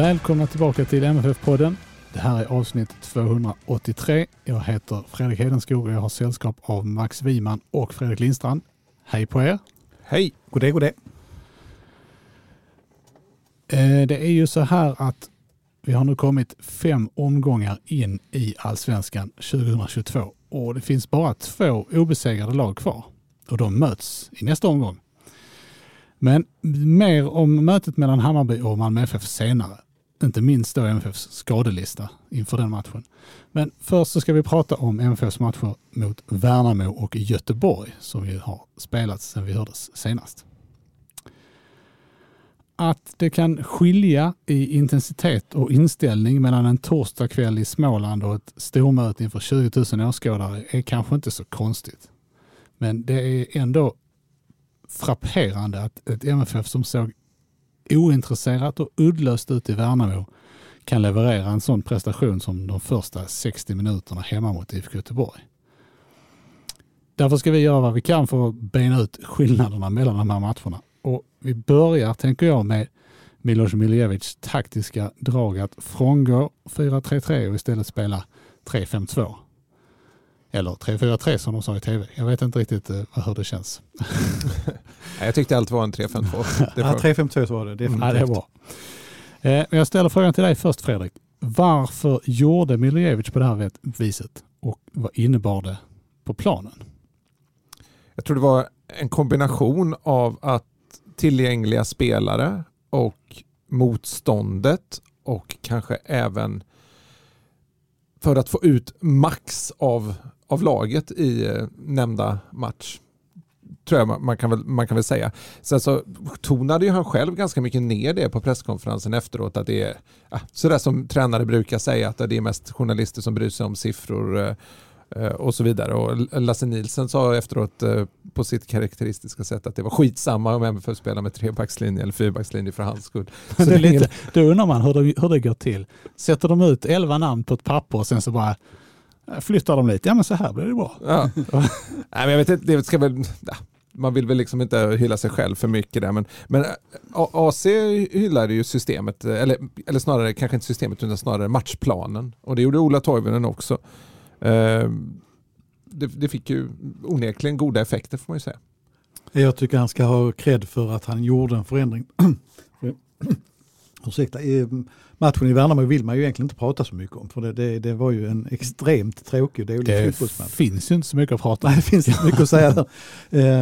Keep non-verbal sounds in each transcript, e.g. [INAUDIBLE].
Välkomna tillbaka till MFF-podden. Det här är avsnitt 283. Jag heter Fredrik Hedenskog och jag har sällskap av Max Wiman och Fredrik Lindstrand. Hej på er! Hej! Goddag, goddag. Eh, Det är ju så här att vi har nu kommit fem omgångar in i allsvenskan 2022 och det finns bara två obesegrade lag kvar och de möts i nästa omgång. Men mer om mötet mellan Hammarby och Malmö FF senare. Inte minst då MFFs skadelista inför den matchen. Men först så ska vi prata om MFFs matcher mot Värnamo och Göteborg som ju har spelats sedan vi hördes senast. Att det kan skilja i intensitet och inställning mellan en torsdagkväll i Småland och ett stormöte inför 20 000 åskådare är kanske inte så konstigt. Men det är ändå frapperande att ett MFF som såg ointresserat och uddlöst ut i Värnamo kan leverera en sån prestation som de första 60 minuterna hemma mot IFK Göteborg. Därför ska vi göra vad vi kan för att bena ut skillnaderna mellan de här matcherna. Och vi börjar, tänker jag, med Milos Miljevic taktiska drag att frångå 4-3-3 och istället spela 3-5-2. Eller 3-4-3 som de sa i tv. Jag vet inte riktigt eh, hur det känns. [LAUGHS] Jag tyckte allt var en 3-5-2. [LAUGHS] Det Ja, får- 352 så var det definitivt. Ja, det är bra. Eh, men Jag ställer frågan till dig först Fredrik. Varför gjorde Miljevic på det här viset och vad innebar det på planen? Jag tror det var en kombination av att tillgängliga spelare och motståndet och kanske även för att få ut max av, av laget i eh, nämnda match. Tror jag man, kan väl, man kan väl säga. Sen så tonade ju han själv ganska mycket ner det på presskonferensen efteråt. Att det är sådär som tränare brukar säga att det är mest journalister som bryr sig om siffror eh, eh, och så vidare. Och Lasse Nielsen sa efteråt på sitt karaktäristiska sätt att det var skitsamma om MFF spelar med trebackslinje eller fyrbackslinje för hans skull. [LAUGHS] Så det är lite, då undrar man hur det, hur det går till. Sätter de ut elva namn på ett papper och sen så bara flyttar de lite. Ja men så här blir det bra. Ja. [LAUGHS] Nej, men jag vet inte, det ska väl, ja, man vill väl liksom inte hylla sig själv för mycket där. Men, men A- AC hyllade ju systemet, eller, eller snarare kanske inte systemet utan snarare matchplanen. Och det gjorde Ola Toivonen också. Eh, Det, det fick ju onekligen goda effekter får man ju säga. Jag tycker han ska ha cred för att han gjorde en förändring. [CLEARS THROAT] Ursäkta, matchen i Värnamo vill man ju egentligen inte prata så mycket om. För det, det, det var ju en extremt tråkig och dålig Det fotbollsmatch. finns ju inte så mycket att prata om. Nej, det finns inte mycket att [LAUGHS] säga där.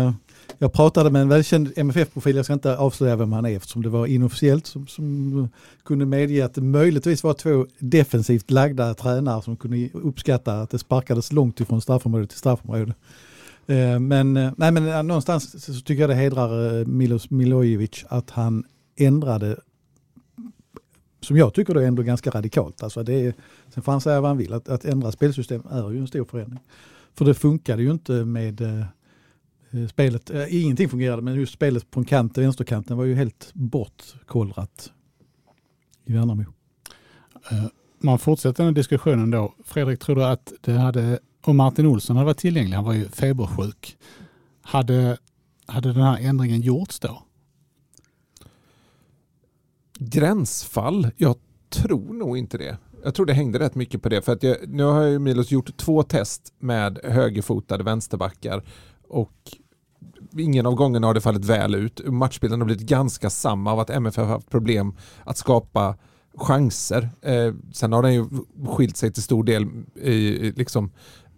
Eh, Jag pratade med en välkänd MFF-profil, jag ska inte avslöja vem han är eftersom det var inofficiellt, som, som kunde medge att det möjligtvis var två defensivt lagda tränare som kunde uppskatta att det sparkades långt ifrån straffområde till straffområde. Eh, Men, eh, nej, men någonstans så tycker jag det hedrar Milos Milojevic att han ändrade som jag tycker det är ändå ganska radikalt. Alltså det är, sen får han säga vad han vill, att, att ändra spelsystem är ju en stor förändring. För det funkade ju inte med eh, eh spelet, eh, ingenting fungerade men just spelet på en kant, vänsterkanten var ju helt bortkollrat i Värnamo. Eh, man fortsätter den diskussionen då. Fredrik, tror du att det hade, om Martin Olsson hade varit tillgänglig, han var ju febersjuk, hade, hade den här ändringen gjorts då? Gränsfall? Jag tror nog inte det. Jag tror det hängde rätt mycket på det. För att jag, nu har ju Milos gjort två test med högerfotade vänsterbackar och ingen av gångerna har det fallit väl ut. Matchbilden har blivit ganska samma av att MFF har haft problem att skapa chanser. Eh, sen har den ju skilt sig till stor del i i liksom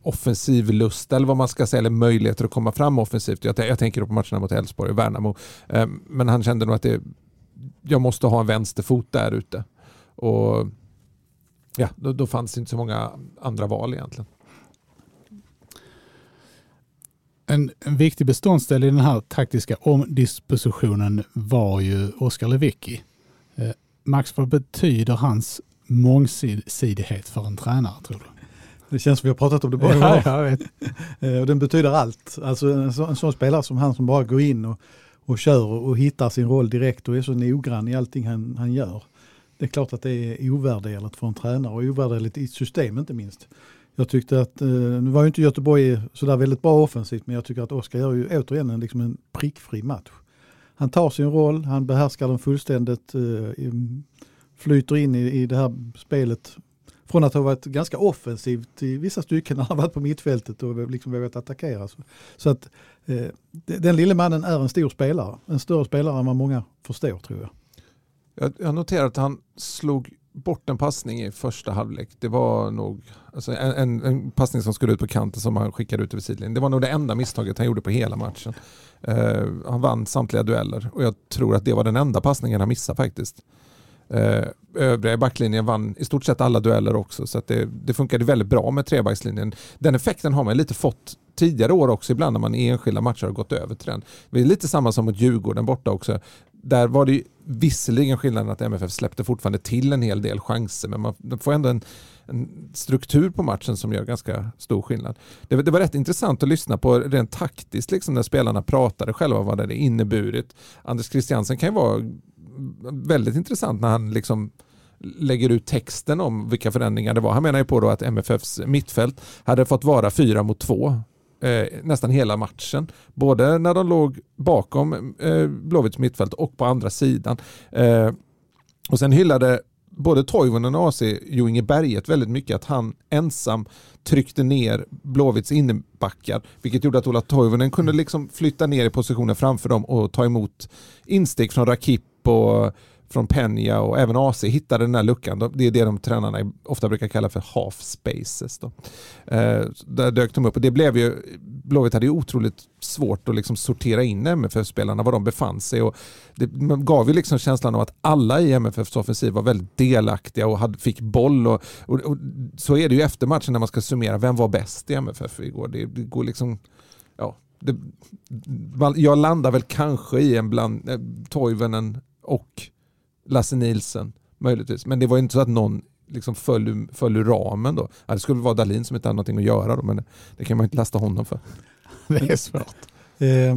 offensiv lust eller vad man ska säga, eller möjligheter att komma fram offensivt. Jag, jag tänker då på matcherna mot Elfsborg och Värnamo. Eh, men han kände nog att det, jag måste ha en vänsterfot där ute. Och ja, då, då fanns det inte så många andra val egentligen. En, en viktig beståndsdel i den här taktiska omdispositionen var ju Oskar Lewicki. Eh, Max, vad betyder hans mångsidighet för en tränare tror du? Det känns som vi har pratat om det bara ja, jag vet. Eh, och Den betyder allt. Alltså en, så, en sån spelare som han som bara går in och, och kör och hittar sin roll direkt och är så noggrann i allting han, han gör. Det är klart att det är ovärderligt för en tränare och ovärderligt i ett system inte minst. Jag tyckte att, eh, nu var ju inte Göteborg sådär väldigt bra offensivt men jag tycker att Oskar gör ju återigen en, liksom en prickfri match. Han tar sin roll, han behärskar den fullständigt, eh, flyter in i, i det här spelet från att ha varit ganska offensivt i vissa stycken när han varit på mittfältet och liksom vågat attackera. Så att eh, den lille mannen är en stor spelare, en större spelare än vad många förstår tror jag. Jag, jag noterar att han slog bort en passning i första halvlek. Det var nog alltså en, en, en, passning som skulle ut på kanten som han skickade ut över sidlinjen. Det var nog det enda misstaget han gjorde på hela matchen. Uh, han vann samtliga dueller och jag tror att det var den enda passningen han missade faktiskt. Eh, övriga i backlinjen vann i stort sett alla dueller också så det, det funkade väldigt bra med trebackslinjen. Den effekten har man lite fått tidigare år också ibland när man i enskilda matcher har gått över till den. Det är lite samma som mot Djurgården borta också där var det visserligen skillnaden att MFF släppte fortfarande till en hel del chanser men man får ändå en, en struktur på matchen som gör ganska stor skillnad. Det, det, var rätt intressant att lyssna på rent taktiskt liksom när spelarna pratade själva vad det hade inneburit. Anders Christiansen kan ju vara väldigt intressant när han liksom lägger ut texten om vilka förändringar det var. Han menar ju på då att MFFs mittfält hade fått vara fyra mot två eh, nästan hela matchen. Både när de låg bakom eh, Blåvitts mittfält och på andra sidan. Eh, och sen hyllade både Toivonen och AC Jo Inge Berget väldigt mycket att han ensam tryckte ner Blåvitts innebackar vilket gjorde att Ola Toivonen kunde liksom flytta ner i positionen framför dem och ta emot instick från Rakip och från Penja och även AC hittade den här luckan. Det är det de tränarna ofta brukar kalla för half spaces. Då. Eh, där dök de upp och det blev ju, Blåvitt hade ju otroligt svårt att liksom sortera in MFF-spelarna var de befann sig och det gav ju liksom känslan av att alla i MFFs offensiv var väldigt delaktiga och hade, fick boll och, och, och, så är det ju efter matchen när man ska summera vem var bäst i MFF igår. Det, det går liksom ja, det, jag landar väl kanske i en bland eh, Toivonen och Lasse Nilsen möjligtvis. Men det var inte så att någon liksom föll, föll ur ramen då. Ja, det skulle vara Dalin som inte hade någonting att göra då, men det, det kan man inte lasta honom för. [LAUGHS] det är svårt. Eh,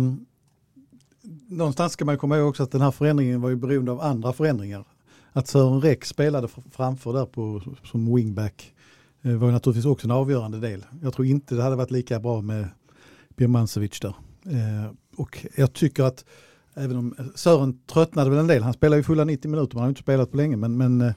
någonstans ska man komma ihåg också att den här förändringen var ju beroende av andra förändringar. Att Sören Räck spelade framför där på, som wingback eh, var naturligtvis också en avgörande del. Jag tror inte det hade varit lika bra med Birmancevic där. Eh, och jag tycker att Även om Sören tröttnade väl en del. Han spelar ju fulla 90 minuter, man har inte spelat på länge. Men, men eh,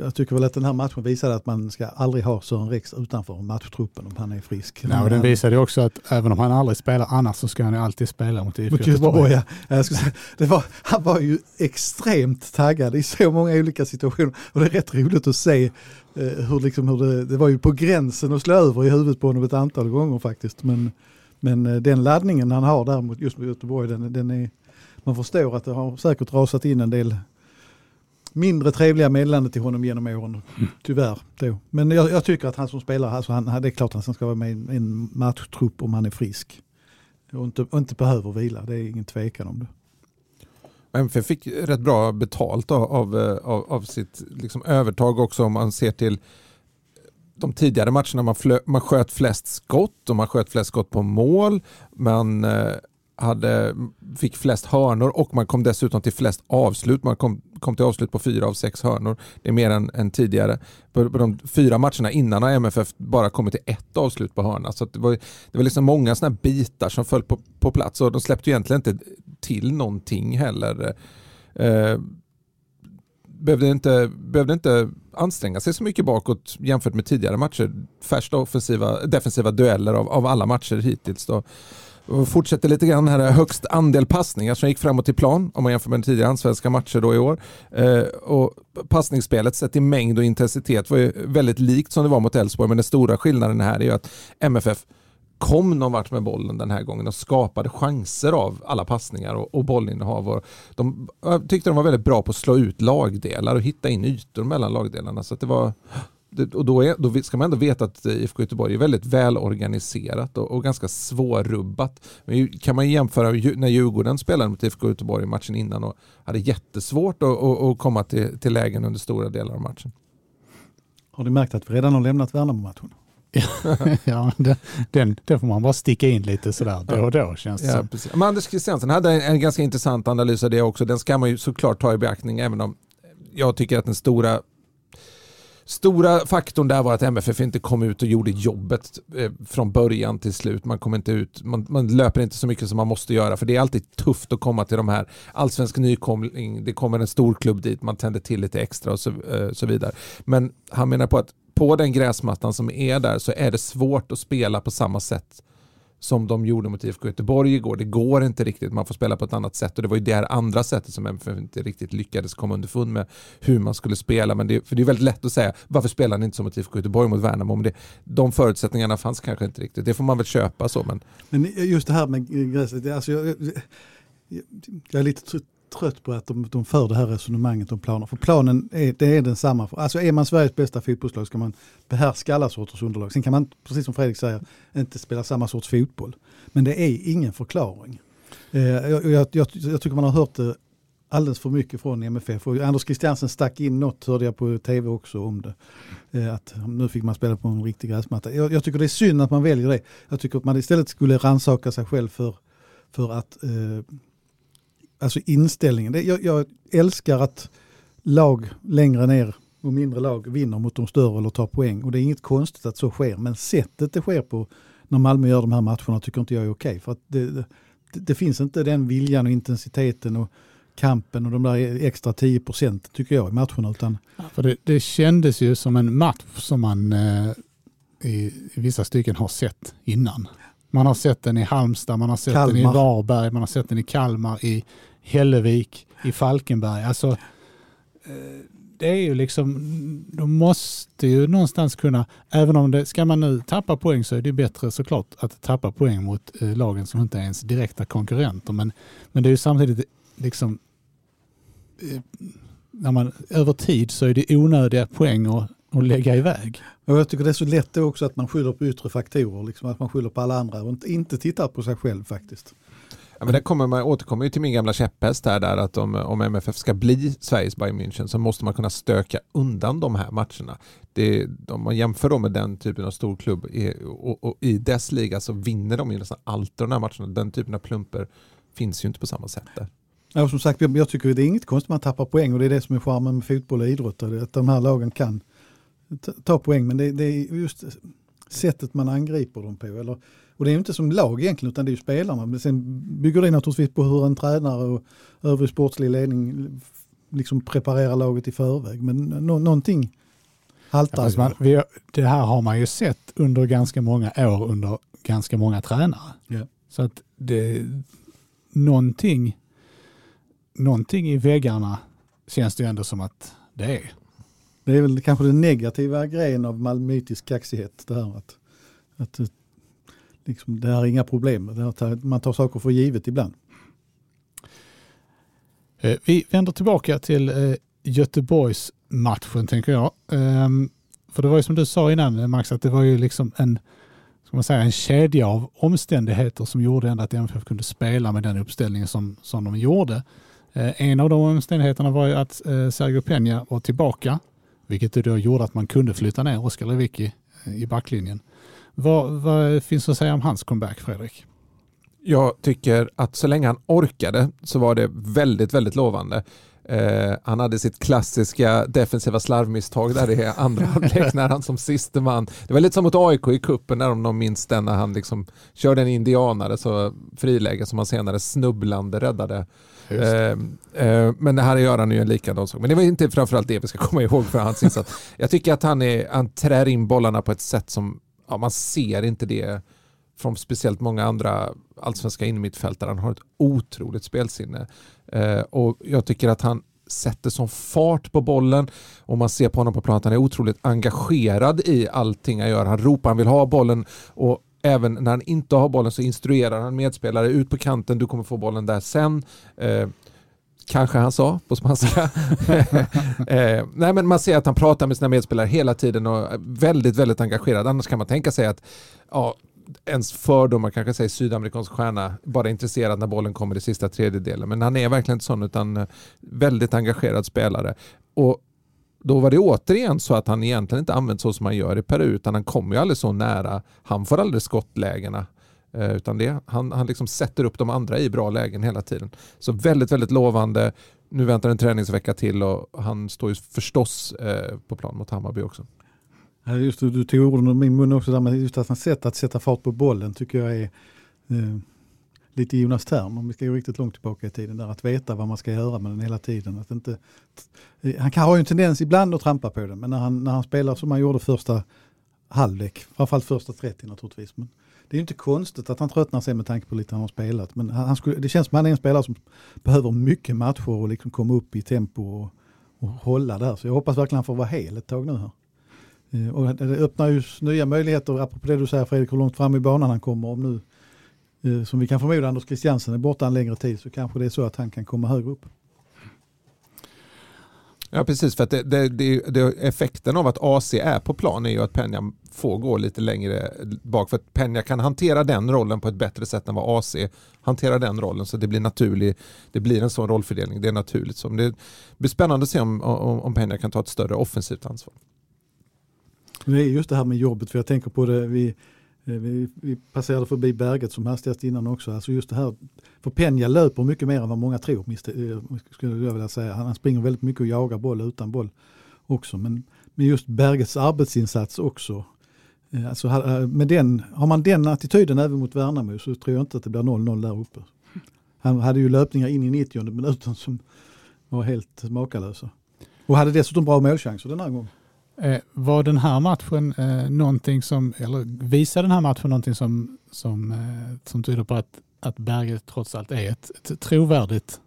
jag tycker väl att den här matchen visade att man ska aldrig ha Sören Rex utanför matchtruppen om han är frisk. Ja, och den visade också att även om han aldrig spelar annars så ska han ju alltid spela mot IFK Göteborg. Ja. Jag säga, det var, han var ju extremt taggad i så många olika situationer och det är rätt roligt att se eh, hur, liksom, hur det, det var ju på gränsen att slå över i huvudet på honom ett antal gånger faktiskt. Men, men eh, den laddningen han har där mot, just mot Göteborg, den, den är, man förstår att det har säkert rasat in en del mindre trevliga meddelanden till honom genom åren. Mm. Tyvärr. Då. Men jag, jag, tycker att han som spelare, alltså han, det är klart att han ska vara med i en matchtrupp om han är frisk. Och inte, och inte behöver vila, det är ingen tvekan om det. MFF fick rätt bra betalt av, av, eh, av, av sitt liksom övertag också om man ser till de tidigare matcherna man, flö, man sköt flest skott och man sköt flest skott på mål. Man eh, hade, fick flest hörnor och man kom dessutom till flest avslut. Man kom, kom till avslut på fyra av sex hörnor. Det är mer än, än tidigare. På, på, de fyra matcherna innan har MFF bara kommit till ett avslut på hörna. Så det var, det var liksom många sådana bitar som föll på, på plats och de släppte egentligen inte till någonting heller. Eh, behövde inte, behövde inte anstränga sig så mycket bakåt jämfört med tidigare matcher. Färsta offensiva, defensiva dueller av, av alla matcher hittills. Då. Och fortsätter lite grann här, högst andel passningar som gick framåt i plan om man jämför med tidigare allsvenska matcher då i år. Eh, och passningsspelet sett i mängd och intensitet var ju väldigt likt som det var mot Elfsborg men den stora skillnaden här är ju att MFF kom någon vart med bollen den här gången och skapade chanser av alla passningar och, och bollinnehav. Och de, jag tyckte de var väldigt bra på att slå ut lagdelar och hitta in ytor mellan lagdelarna. Så det var och då, är, då ska man ändå veta att IFK Göteborg är väldigt välorganiserat och, och ganska svårrubbat. Men kan man jämföra när Djurgården spelade mot IFK Göteborg i matchen innan och hade jättesvårt att, att, att komma till, till lägen under stora delar av matchen. Har ni märkt att vi redan har lämnat Värnamo-matchen? [LAUGHS] ja, den, den, den får man bara sticka in lite sådär då och då känns det ja, som. Precis. Men Anders Christiansen hade en, en, ganska intressant analys av det också. Den ska man ju såklart ta i beaktning även om jag tycker att den stora Stora faktorn där var att MFF inte kom ut och gjorde jobbet eh, från början till slut. Man, kom inte ut, man, man, löper inte så mycket som man måste göra för det är alltid tufft att komma till de här allsvensk nykomling, det kommer en stor klubb dit, man tänder till lite extra och så, eh, så vidare. Men han menar på att på den gräsmattan som är där så är det svårt att spela på samma sätt som de gjorde mot IFK Göteborg igår. Det går inte riktigt, man får spela på ett annat sätt och det var ju det här andra sättet som MFF inte riktigt lyckades komma underfund med hur man skulle spela. Men det, för det är väldigt lätt att säga, varför spelar ni inte som mot IFK Göteborg mot Värnamo? Men det, de förutsättningarna fanns kanske inte riktigt. Det får man väl köpa så. Men, men just det här med gräset, alltså jag, jag, jag är lite trött på att de, de för det här resonemanget om planer. För planen är, det är densamma. Alltså är man Sveriges bästa fotbollslag ska man behärska alla sorters underlag. Sen kan man, precis som Fredrik säger, inte spela samma sorts fotboll. Men det är ingen förklaring. Eh, jag, jag, jag, jag tycker man har hört det alldeles för mycket från MFF. Och Anders Christiansen stack in något, hörde jag på tv också om det. Eh, att nu fick man spela på en riktig gräsmatta. Jag, jag, tycker det är synd att man väljer det. Jag tycker att man istället skulle ransaka sig själv för, för att eh, alltså inställningen. Det, jag, jag, älskar att lag längre ner och mindre lag vinner mot de större eller tar poäng. Och det är inget konstigt att så sker. Men sättet det sker på när Malmö gör de här matcherna tycker inte jag är okej. För att det, det, det, finns inte den viljan och intensiteten och kampen och de där extra 10 procent tycker jag i matcherna. Utan... Ja, för det, det kändes ju som en match som man eh, i, i, vissa stycken har sett innan. Man har sett den i Halmstad, man har sett Kalmar. den i Varberg, man har sett den i Kalmar, i Hällevik, i Falkenberg. Alltså, eh, det är ju liksom, de måste ju någonstans kunna, även om det, ska man nu tappa poäng så är det bättre såklart att tappa poäng mot eh, lagen som inte är ens direkta konkurrenter. Men, men det är ju samtidigt liksom, eh, när man, över tid så är det onödiga poäng att, att lägga iväg. Och jag tycker det är så lätt också att man skyller på yttre faktorer, liksom att man skyller på alla andra och inte, inte tittar på sig själv faktiskt. Ja, men det kommer man återkommer ju till min gamla käpphäst här där att om, om MFF ska bli Sveriges Bayern München så måste man kunna stöka undan de här matcherna. Det, om man jämför då med den typen av stor klubb i, och, och, i dess liga så vinner de ju nästan alltid de här matcherna. Den typen av plumper finns ju inte på samma sätt där. Ja, som sagt, jag tycker det är inget konstigt att man tappar poäng och det är det som är charmen med fotboll och idrott. Att de här lagen kan ta poäng men det, det är just sättet man angriper dem på. Eller, och det är inte som lag egentligen utan det är ju spelarna. Men sen bygger det naturligtvis på hur en tränare och övrig sportslig ledning liksom preparerar laget i förväg. Men no någonting haltar. Ja, man, vi, det här har man ju sett under ganska många år under ganska många tränare. Ja. Så att det, någonting, någonting i väggarna känns det ju ändå som att det är. Det är väl kanske den negativa grejen av malmöitisk kaxighet. Det här att, att eh, liksom, det här är inga problem. Här, man tar saker för givet ibland. Eh, vi vänder tillbaka till Göteborgs Göteborgsmatchen tänker jag. Ehm, för det var ju som du sa innan Max, att det var ju liksom en, ska man säga, en kedja av omständigheter som gjorde ändå att MFF kunde spela med den uppställningen som, som de gjorde. En av de omständigheterna var ju att Sergio Peña var tillbaka, vilket då gjorde att man kunde flytta ner Oskar Lewicki i backlinjen. Vad, vad finns att säga om hans comeback, Fredrik? Jag tycker att så länge han orkade så var det väldigt, väldigt lovande. Eh, han hade sitt klassiska defensiva slarvmisstag där i andra [LAUGHS] halvlek när han som siste man, det var lite som mot AIK i kuppen när de minns den när han liksom körde en indianare så friläge som han senare snubblande räddade. Eh, eh, men det här gör han ju en likadan sak. Men det var inte framförallt det vi ska komma ihåg för hans insats. [LAUGHS] Jag tycker att han, är, han trär in bollarna på ett sätt som ja, man ser inte det från speciellt många andra allsvenska innermittfältare. Han har ett otroligt spelsinne. Eh, och jag tycker att han sätter som fart på bollen och man ser på honom på planen att han är otroligt engagerad i allting han gör. Han ropar, han vill ha bollen och även när han inte har bollen så instruerar han medspelare ut på kanten, du kommer få bollen där sen. Eh, Kanske han sa på spanska. [LAUGHS] eh, nej, men man ser att han pratar med sina medspelare hela tiden och är väldigt, väldigt engagerad. Annars kan man tänka sig att ja, ens fördomar kanske säger sydamerikansk stjärna bara intresserad när bollen kommer i sista tredjedelen. Men han är verkligen inte sån utan eh, väldigt engagerad spelare. Och då var det återigen så att han egentligen inte använt så som han gör i Peru utan han kommer ju aldrig så nära. Han får aldrig skottlägena. Eh, utan det, han, han liksom sätter upp de andra i bra lägen hela tiden. Så väldigt, väldigt lovande. Nu väntar en träningsvecka till och han står ju förstås eh, på plan mot Hammarby också. Just det, du tog orden ur min mun också, där men just att han sätt att sätta fart på bollen tycker jag är eh, lite Jonas Tern, om vi ska gå riktigt långt tillbaka i tiden, där att veta vad man ska göra med den hela tiden. Att inte, han kan ha ju en tendens ibland att trampa på den, men när han, när han spelar som han gjorde första halvlek, framförallt första 30 naturligtvis. Men det är inte konstigt att han tröttnar sig med tanke på lite han har spelat. Men han skulle, det känns som att han är en spelare som behöver mycket matcher och liksom komma upp i tempo och, och hålla där. Så jag hoppas verkligen han får vara hel ett tag nu här. Eh, och det öppnar ju nya möjligheter, apropå det du säger Fredrik, hur långt fram i banan han kommer. Om nu, som vi kan förmoda, Anders Christiansen är borta en längre tid så kanske det är så att han kan komma högre upp. Ja precis, för att det, det, det, effekten av att AC är på plan är ju att Penja får gå lite längre bak. För att Penja kan hantera den rollen på ett bättre sätt än vad AC hanterar den rollen. Så det blir naturligt, det blir en sån rollfördelning. Det är naturligt. Så det blir spännande att se om, om, om Penja kan ta ett större offensivt ansvar. Det är just det här med jobbet, för jag tänker på det, vi, eh, Eh, vi, vi passerade förbi Berget som hastigast innan också. Alltså just det här, för Penja löper mycket mer än vad många tror, eh, skulle jag vilja säga. Han springer väldigt mycket och jagar boll utan boll också. Men, men just Bergets arbetsinsats också. Eh, alltså, med den, har man den attityden även mot Värnamo så tror jag inte att det blir 0-0 där uppe. Han hade ju löpningar in i 90 minuten som var helt makalösa. Och hade dessutom bra målchanser den här gången. Eh, var den här matchen eh, någonting som, eller visar den här matchen någonting som, som, eh, som tyder på att, att Berget trots allt är ett, ett trovärdigt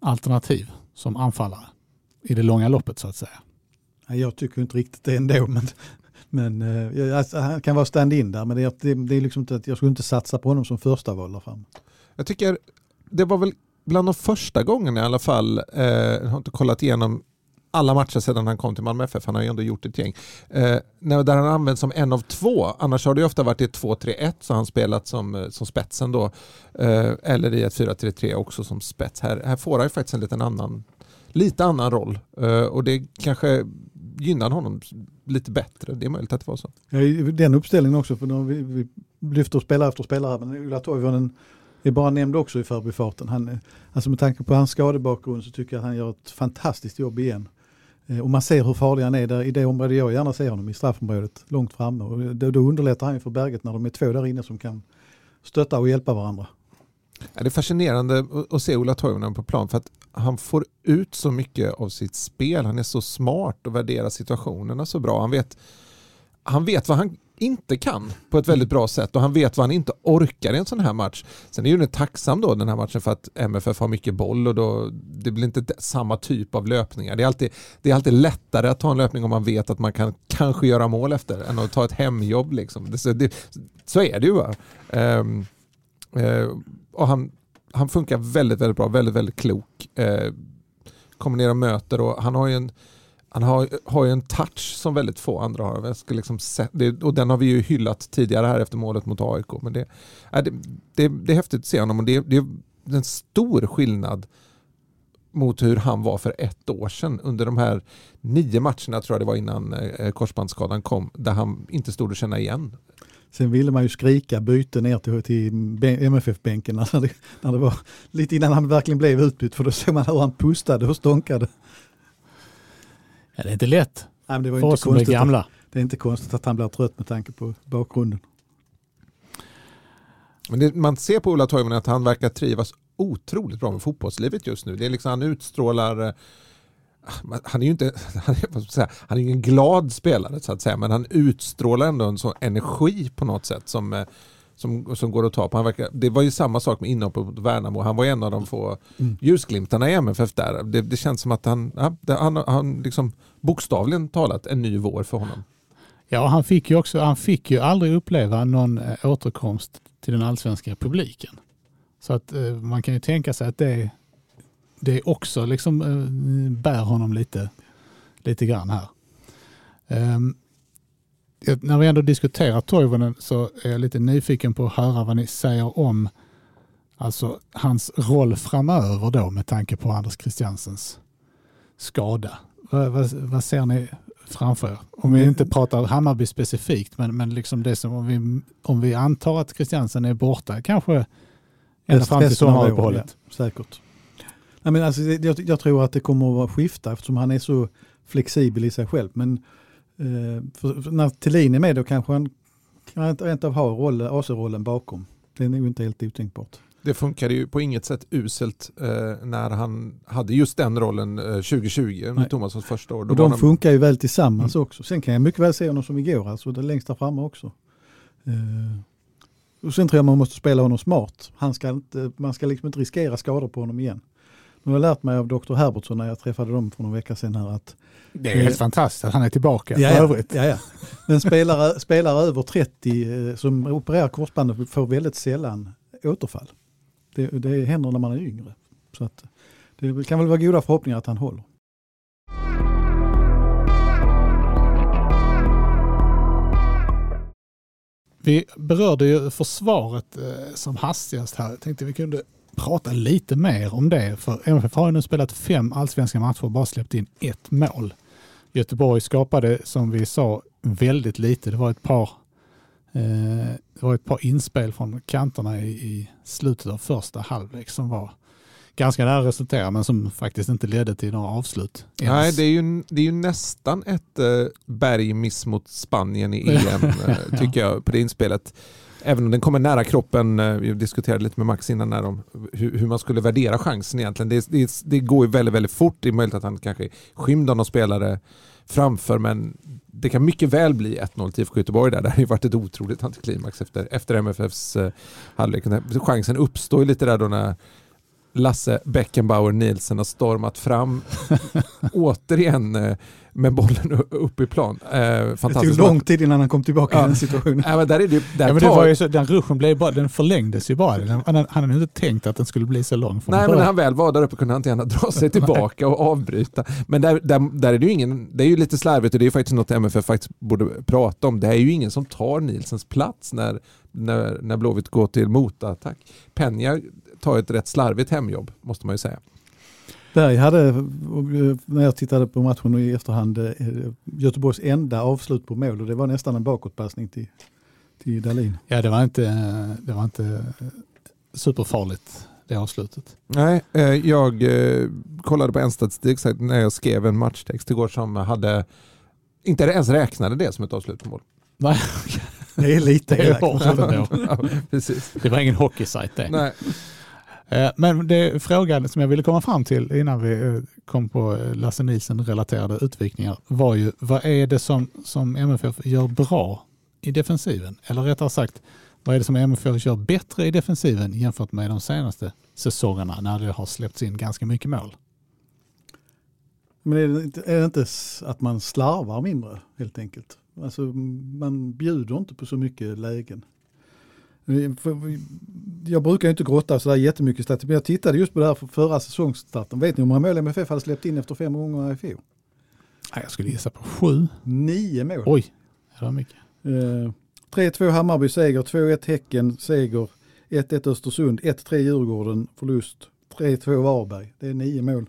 alternativ som anfallare i det långa loppet så att säga? Jag tycker inte riktigt det ändå, [LAUGHS] men, men eh, alltså, han kan vara stand-in där, men det, det, det är liksom inte, jag skulle inte satsa på honom som första val där fram. Jag tycker det var väl bland de första gångerna i alla fall, eh, jag har inte kollat igenom alla matcher sedan han kom till Malmö FF. Han har ju ändå gjort ett gäng. Eh, där han används som en av två. Annars har det ofta varit i ett 2-3-1 så har han spelat som, eh, som spetsen då. Eh, eller i ett 4-3-3 också som spets. Här, här får han ju faktiskt en liten annan, lite annan roll. Eh, och det kanske gynnar honom lite bättre. Det är möjligt att det var så. Ja, den uppställningen också, för vi, vi lyfter spelare efter spelare. Men Ulla Toivonen är bara nämnd också i förbifarten. Han, eh, alltså med tanke på hans skadebakgrund så tycker jag att han gör ett fantastiskt jobb igen. Eh, och man ser hur farlig han är där, i det område jag gärna ser honom, i straffområdet, långt framme. Och då, då underlättar han för Berget när de är två där inne som kan stötta och hjälpa varandra. Ja, det är fascinerande att se Ola Toivonen på plan för att han får ut så mycket av sitt spel. Han är så smart och värderar situationerna så bra. Han vet, han vet vad han inte kan på ett väldigt bra sätt och han vet vad han inte orkar i en sån här match. Sen är ju tacksam då den här matchen för att MFF har mycket boll och då det blir inte samma typ av löpningar. Det är alltid, det är alltid lättare att ta en löpning om man vet att man kan kanske göra mål efter än att ta ett hemjobb. Liksom. Det, så, det, så är det ju. Um, uh, och han, han funkar väldigt, väldigt bra, väldigt, väldigt klok. Uh, kommer ner och möter och han har ju en han har, har ju en touch som väldigt få andra har. Jag ska liksom se, det, och den har vi ju hyllat tidigare här efter målet mot AIK. Men det, är, det, det, det är häftigt att se honom och det, det är en stor skillnad mot hur han var för ett år sedan under de här nio matcherna tror jag det var innan eh, korsbandsskadan kom där han inte stod att känna igen. Sen ville man ju skrika byte ner till, till MFF-bänken när det, när det var lite innan han verkligen blev utbytt för då såg man hur han pustade och stånkade. Ja, det är inte lätt Nej, men det var för inte oss som är gamla. Att, det är inte konstigt att han blir trött med tanke på bakgrunden. Men det, man ser på Ola Toivonen att han verkar trivas otroligt bra med fotbollslivet just nu. Det är liksom, han utstrålar eh, han är ju inte [LAUGHS] han är, säga, han är en glad spelare så att säga men han utstrålar ändå en sån energi på något sätt som eh, som, som går att ta på. Han verkar, det var ju samma sak med inhoppet mot Värnamo. Han var en av de få mm. ljusglimtarna i MFF där. Det, det känns som att han, ja, han, han liksom bokstavligen talat en ny vår för honom. Ja, han fick ju också, han fick ju aldrig uppleva någon eh, återkomst till den allsvenska publiken. Så att eh, man kan ju tänka sig att det det också liksom eh, bär honom lite, lite grann här. Um, när vi ändå diskuterar Toivonen så är jag lite nyfiken på att höra vad ni säger om alltså hans roll framöver då med tanke på Anders Christiansens skada. Vad, vad, vad ser ni framför er? Om vi inte pratar Hammarby specifikt, men, men liksom det som om vi, om vi antar att Christiansen är borta, kanske ända fram till sommaruppehållet. Ja, säkert. Nej, men alltså, jag, jag, tror att det kommer att skifta eftersom han är så flexibel i sig själv. Men för, för när Thelin är med då kanske han kan rent av ha AC-rollen bakom. Det är nog inte helt otänkbart. Det funkade ju på inget sätt uselt eh, när han hade just den rollen eh, 2020, med Thomassons första år. Då och de funkar ju väl tillsammans mm. också. Sen kan jag mycket väl se honom som igår, alltså det längst där framme också. Eh, och sen tror jag man måste spela honom smart. Han ska inte, man ska liksom inte riskera skador på honom igen. Nu har jag lärt mig av Dr. Herbertsson när jag träffade dem för någon vecka sedan här att det är helt fantastiskt att han är tillbaka ja, för övrigt. Ja, ja. Men spelare, spelare över 30 eh, som opererar korsbandet får väldigt sällan återfall. Det, det händer när man är yngre. Så att, det kan väl vara goda förhoppningar att han håller. Vi berörde ju försvaret eh, som hastigast här. Jag tänkte vi kunde prata lite mer om det. För MFF har ju nu spelat fem allsvenska matcher och bara släppt in ett mål. Göteborg skapade, som vi sa, väldigt lite. Det var ett par Eh, det var ett par inspel från kanterna i, i slutet av första halvlek som var ganska nära resultera men som faktiskt inte ledde till några avslut. Ens. Nej, det är, ju, det är ju nästan ett eh, bergmiss mot Spanien i [LAUGHS] EM eh, tycker jag på det inspelet. Även om den kommer nära kroppen, eh, vi diskuterade lite med Max innan när de, hur, hur man skulle värdera chansen egentligen. Det, det, det går ju väldigt, väldigt fort. Det är möjligt att han kanske är skymd av någon spelare framför men det kan mycket väl bli 1-0 till IFK Göteborg där. Det har ju varit ett otroligt antiklimax efter, efter MFFs eh, halvlek. Chansen uppstår ju lite där då när Lasse Beckenbauer Nielsen har stormat fram [LAUGHS] återigen eh, med bollen uppe i plan. Eh, det tog lång tid innan han kom tillbaka ja. i den situationen. Ja, men där är det, där ja, men det var ju så, den ruschen blev bara, den förlängdes ju bara. Den, han, han hade inte tänkt att den skulle bli så lång. Nej, men när han väl var där uppe kunde han inte gärna dra sig [LAUGHS] tillbaka och avbryta. Men där, där, där är det ju ingen, det är ju lite slarvigt och det är faktiskt något MFF faktiskt borde prata om. Det är ju ingen som tar Nielsens plats när, när, när Blåvitt går till motattack. Penja tar ett rätt slarvigt hemjobb måste man ju säga. Berg hade, när jag tittade på matchen i efterhand, eh, Göteborgs enda avslut på mål och det var nästan en bakåtpassning till, till Dahlin. Ja, det var inte, det var inte superfarligt det avslutet. Nej, eh, jag eh, kollade på en statistik när jag skrev en matchtext igår som hade, inte ens räknade det som ett avslut på mål. Nej, det är lite det, är [LAUGHS] ja, precis. det var ingen hockeysajt det. Nej. Eh, men det frågan som jag ville komma fram till innan vi eh, kom på eh, Lasse Nielsen-relaterade utvikningar var ju vad är det som, som MFF gör bra i defensiven? Eller rättare sagt, vad är det som MFF gör bättre i defensiven jämfört med de senaste säsongerna när det har släppts in ganska mycket mål? Men är det, inte, är det inte att man slarvar mindre helt enkelt? Alltså man bjuder inte på så mycket lägen. Jag brukar inte grotta så där jättemycket statistik, men jag tittade just på det här för förra säsongsstarten. Vet ni hur många mål MFF hade släppt in efter fem gånger i fjol? Jag skulle gissa på sju. Nio mål. Oj, det var mycket. Eh, 3-2 Hammarby seger, 2-1 Häcken seger, 1-1 Östersund, 1-3 Djurgården förlust, 3-2 Varberg. Det är nio mål.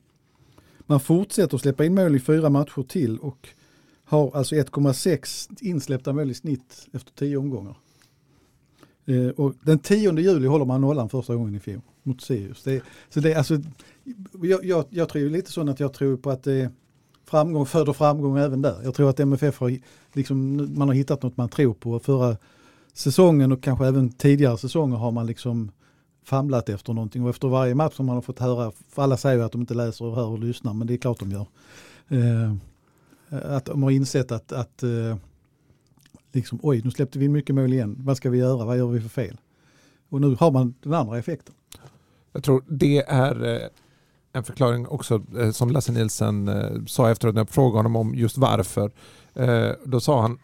Man fortsätter släppa in mål i fyra matcher till och har alltså 1,6 insläppta mål i snitt efter tio omgångar. Eh, och den 10 juli håller man nollan första gången i fjol mot Sirius. Det, så det, alltså, jag, jag, jag tror lite så att jag tror på att det framgång föder framgång även där. Jag tror att MFF har, liksom, man har hittat något man tror på. Förra säsongen och kanske även tidigare säsonger har man liksom famlat efter någonting och efter varje match som man har fått höra, för alla säger att de inte läser och hör och lyssnar men det är klart de gör. Eh, att de har insett att, att eh, liksom, oj, nu släppte vi in mycket mål igen. Vad ska vi göra? Vad gör vi för fel? Och nu har man den andra effekten. Jag tror det är eh, en förklaring också eh, som Lasse Nilsen eh, sa efteråt när jag frågade honom om just varför. Då sa han,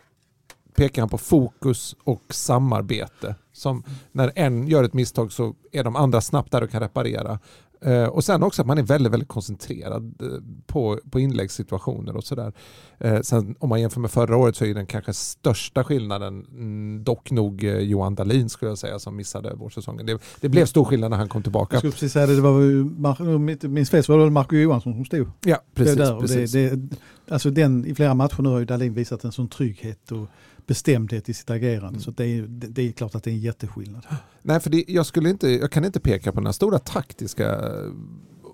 pekar han på fokus och samarbete. Som när en gör ett misstag så är de andra snabbt där och kan reparera. Eh, och sen också att man är väldigt, väldigt koncentrerad eh, på, på inläggssituationer och sådär. Eh, sen om man jämför med förra året så är den kanske största skillnaden mm, dock nog Johan Dahlin skulle jag säga som missade vårsäsongen. Det, det blev stor skillnad när han kom Jag tillbaka. skulle precis säga det, det var ju, jag minns fel så var det Marco Johansson som stod. Ja, precis. det där. Precis. Det, det, alltså den, I flera matcher nu har ju Dahlin visat en sån trygghet och bestämdhet i sitt agerande. Mm. Så det är, det, är klart att det är en jätteskillnad. [GASPS] Nej, för det, jag, skulle inte, jag kan inte peka på här stora taktiska eh,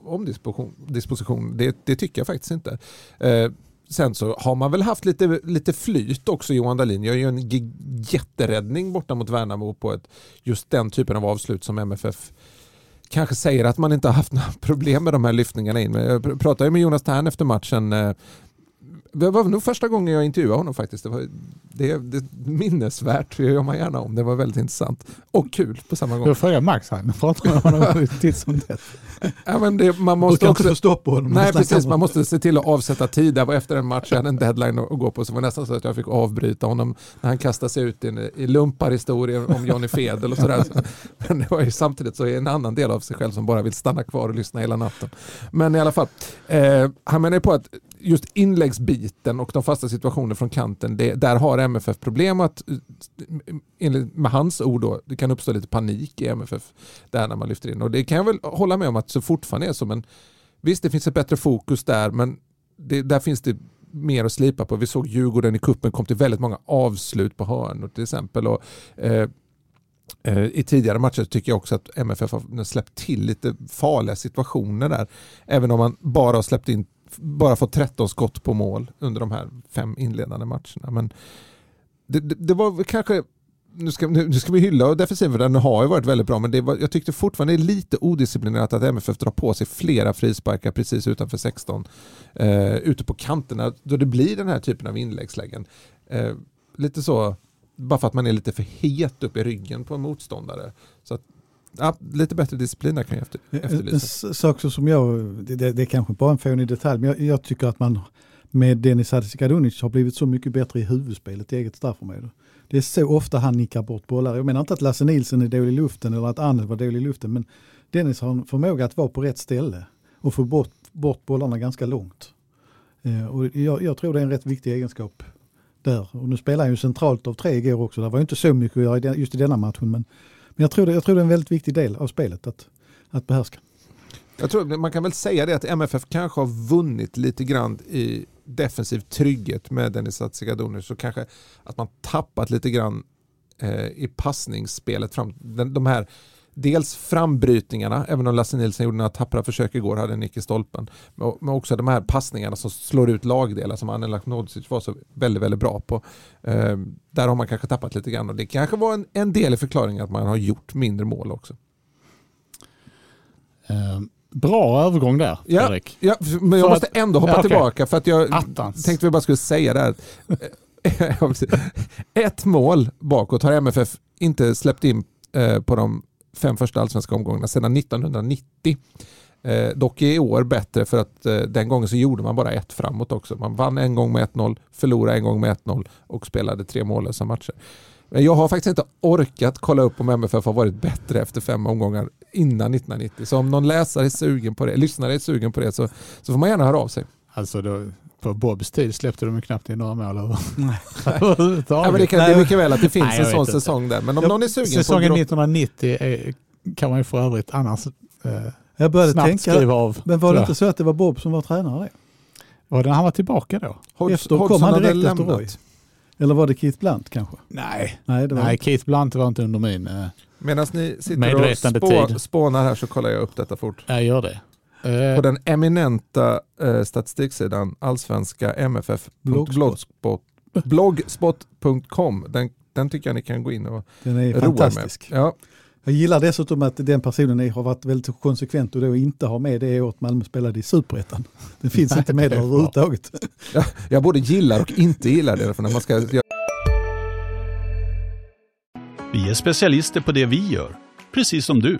omdisposition. Disposition. Det, det tycker jag faktiskt inte. Eh, sen så har man väl haft lite, lite flyt också Johan Dahlin. Jag gör en jätteräddning borta mot Värnamo på ett, just den typen av avslut som MFF kanske säger att man inte har haft några [LAUGHS] problem med de här lyftningarna in. Jag pr- pratade ju med Jonas Tern efter matchen. Det var nog första gången jag intervjuade honom faktiskt. Det, var, det, det är minnesvärt, det gör man gärna om. Det var väldigt intressant och kul på samma gång. Då frågar Max han, pratar med honom [LAUGHS] titt som tätt. Ja, men det, man Måste måste inte också, få på honom. nej, precis, om- man måste se till att avsätta tid. Det var efter en match, jag hade en deadline att gå på, så det var nästan så att jag fick avbryta honom när han kastade sig ut i, i lumparhistorier om Johnny Fedel och sådär. Så- [LAUGHS] Men det var ju samtidigt så är en annan del av sig själv som bara vill stanna kvar och lyssna hela natten. Men i alla fall, eh, han menar ju på att just inläggsbiten och de fasta situationer från kanten, det, där har MFF problem att, eh, enligt, med hans ord då, det kan uppstå lite panik i MFF där när man lyfter in. Och det kan jag väl hålla med om att så fortfarande är så, men visst det finns ett bättre fokus där, men det, där finns det mer att slipa på. Vi såg Djurgården i kuppen kom till väldigt många avslut på hörnor till exempel. Och, eh, eh, I tidigare matcher tycker jag också att MFF har släppt till lite farliga situationer där. Även om man bara har släppt in bara fått 13 skott på mål under de här fem inledande matcherna. Men det, det, det var kanske nu ska, nu, nu ska vi hylla defensiven, för den har ju varit väldigt bra, men det var, jag tyckte fortfarande det är lite odisciplinerat att MFF drar på sig flera frisparkar precis utanför 16, eh, ute på kanterna, då det blir den här typen av inläggslägen. Eh, lite så, bara för att man är lite för het upp i ryggen på en motståndare. Så att, ja, lite bättre disciplin där kan jag efter, En, en efterlysa. s- sak som jag, det, det, är kanske bara en fånig detalj, men jag, jag tycker att man med Denis Hadzikadunic har blivit så mycket bättre i huvudspelet i eget straffområde. Det är så ofta han nickar bort bollar. Jag menar inte att Lasse Nilsson är dålig i luften eller att Arnel var dålig i luften, men Dennis har en förmåga att vara på rätt ställe och få bort, bort bollarna ganska långt. Eh, och jag, jag tror det är en rätt viktig egenskap där. Och nu spelar han ju centralt av tre igår också. Det var ju inte så mycket att göra just i denna matchen, men, men jag, tror det, jag tror det är en väldigt viktig del av spelet att, att behärska. Jag tror man kan väl säga det att MFF kanske har vunnit lite grann i defensiv trygghet med Dennis Hadzikadunic så kanske att man tappat lite grann eh, i passningsspelet. Fram, den, de här dels frambrytningarna, även om Lasse Nilsson gjorde några tappra försök igår, hade en nick i stolpen. Men, också de här passningarna som slår ut lagdelar som Anel Ahmedhodzic var så väldigt, väldigt bra på. Eh, där har man kanske tappat lite grann och det kanske var en, en del i förklaringen att man har gjort mindre mål också. Eh, bra övergång där, Ja. Fredrik. Ja, men jag För måste att- ändå hoppa Ja, okej. tillbaka för att jag Attans. tänkte vi bara skulle säga det här. [LAUGHS] Ett mål bakåt har MFF inte släppt in eh, på de fem första allsvenska omgångarna sedan 1990. Eh, dock är i år bättre för att eh, den gången så gjorde man bara ett framåt också. Man vann en gång med 1-0, förlorade en gång med 1-0 och spelade tre mållösa matcher. Men jag har faktiskt inte orkat kolla upp om MFF har varit bättre efter fem omgångar innan 1990. Så om någon läsare är sugen på det, lyssnare är sugen på det så, så får man gärna höra av sig. Alltså då, på Bobs tid släppte de ju knappt in några mål [LAUGHS] Ja, överhuvudtaget. men det, kan, det är mycket väl att det finns Nej, en sån inte. säsong där. Men om någon är sugen Säsongen på 1990 är, kan man ju för övrigt annars eh, Jag började snabbt tänka, skriva av. men var det inte så att det var Bob som var tränare? Var det när han var tillbaka då? Hodgs- Efter kom Hodgson han direkt efter lämnat. Roy. Eller var det Keith Blunt kanske? Nej, Nej, det var Nej Keith Blunt var inte under min. Eh, Medan ni sitter och spå, spånar här så kollar jag upp detta fort. jag gör det. Eh, På den eminenta eh, statistiksidan allsvenska MFF. Blogspot. Blogspot.com. Den, den tycker jag ni kan gå in och Den är roa fantastisk. med. Ja, Jag gillar dessutom att den personen har varit väldigt konsekvent och då inte har med det året Malmö spelade i Superettan. Den finns inte med där överhuvudtaget. jag både gillar och inte gillar det. För när man ska, jag, Vi är specialister på det vi gör, precis som du.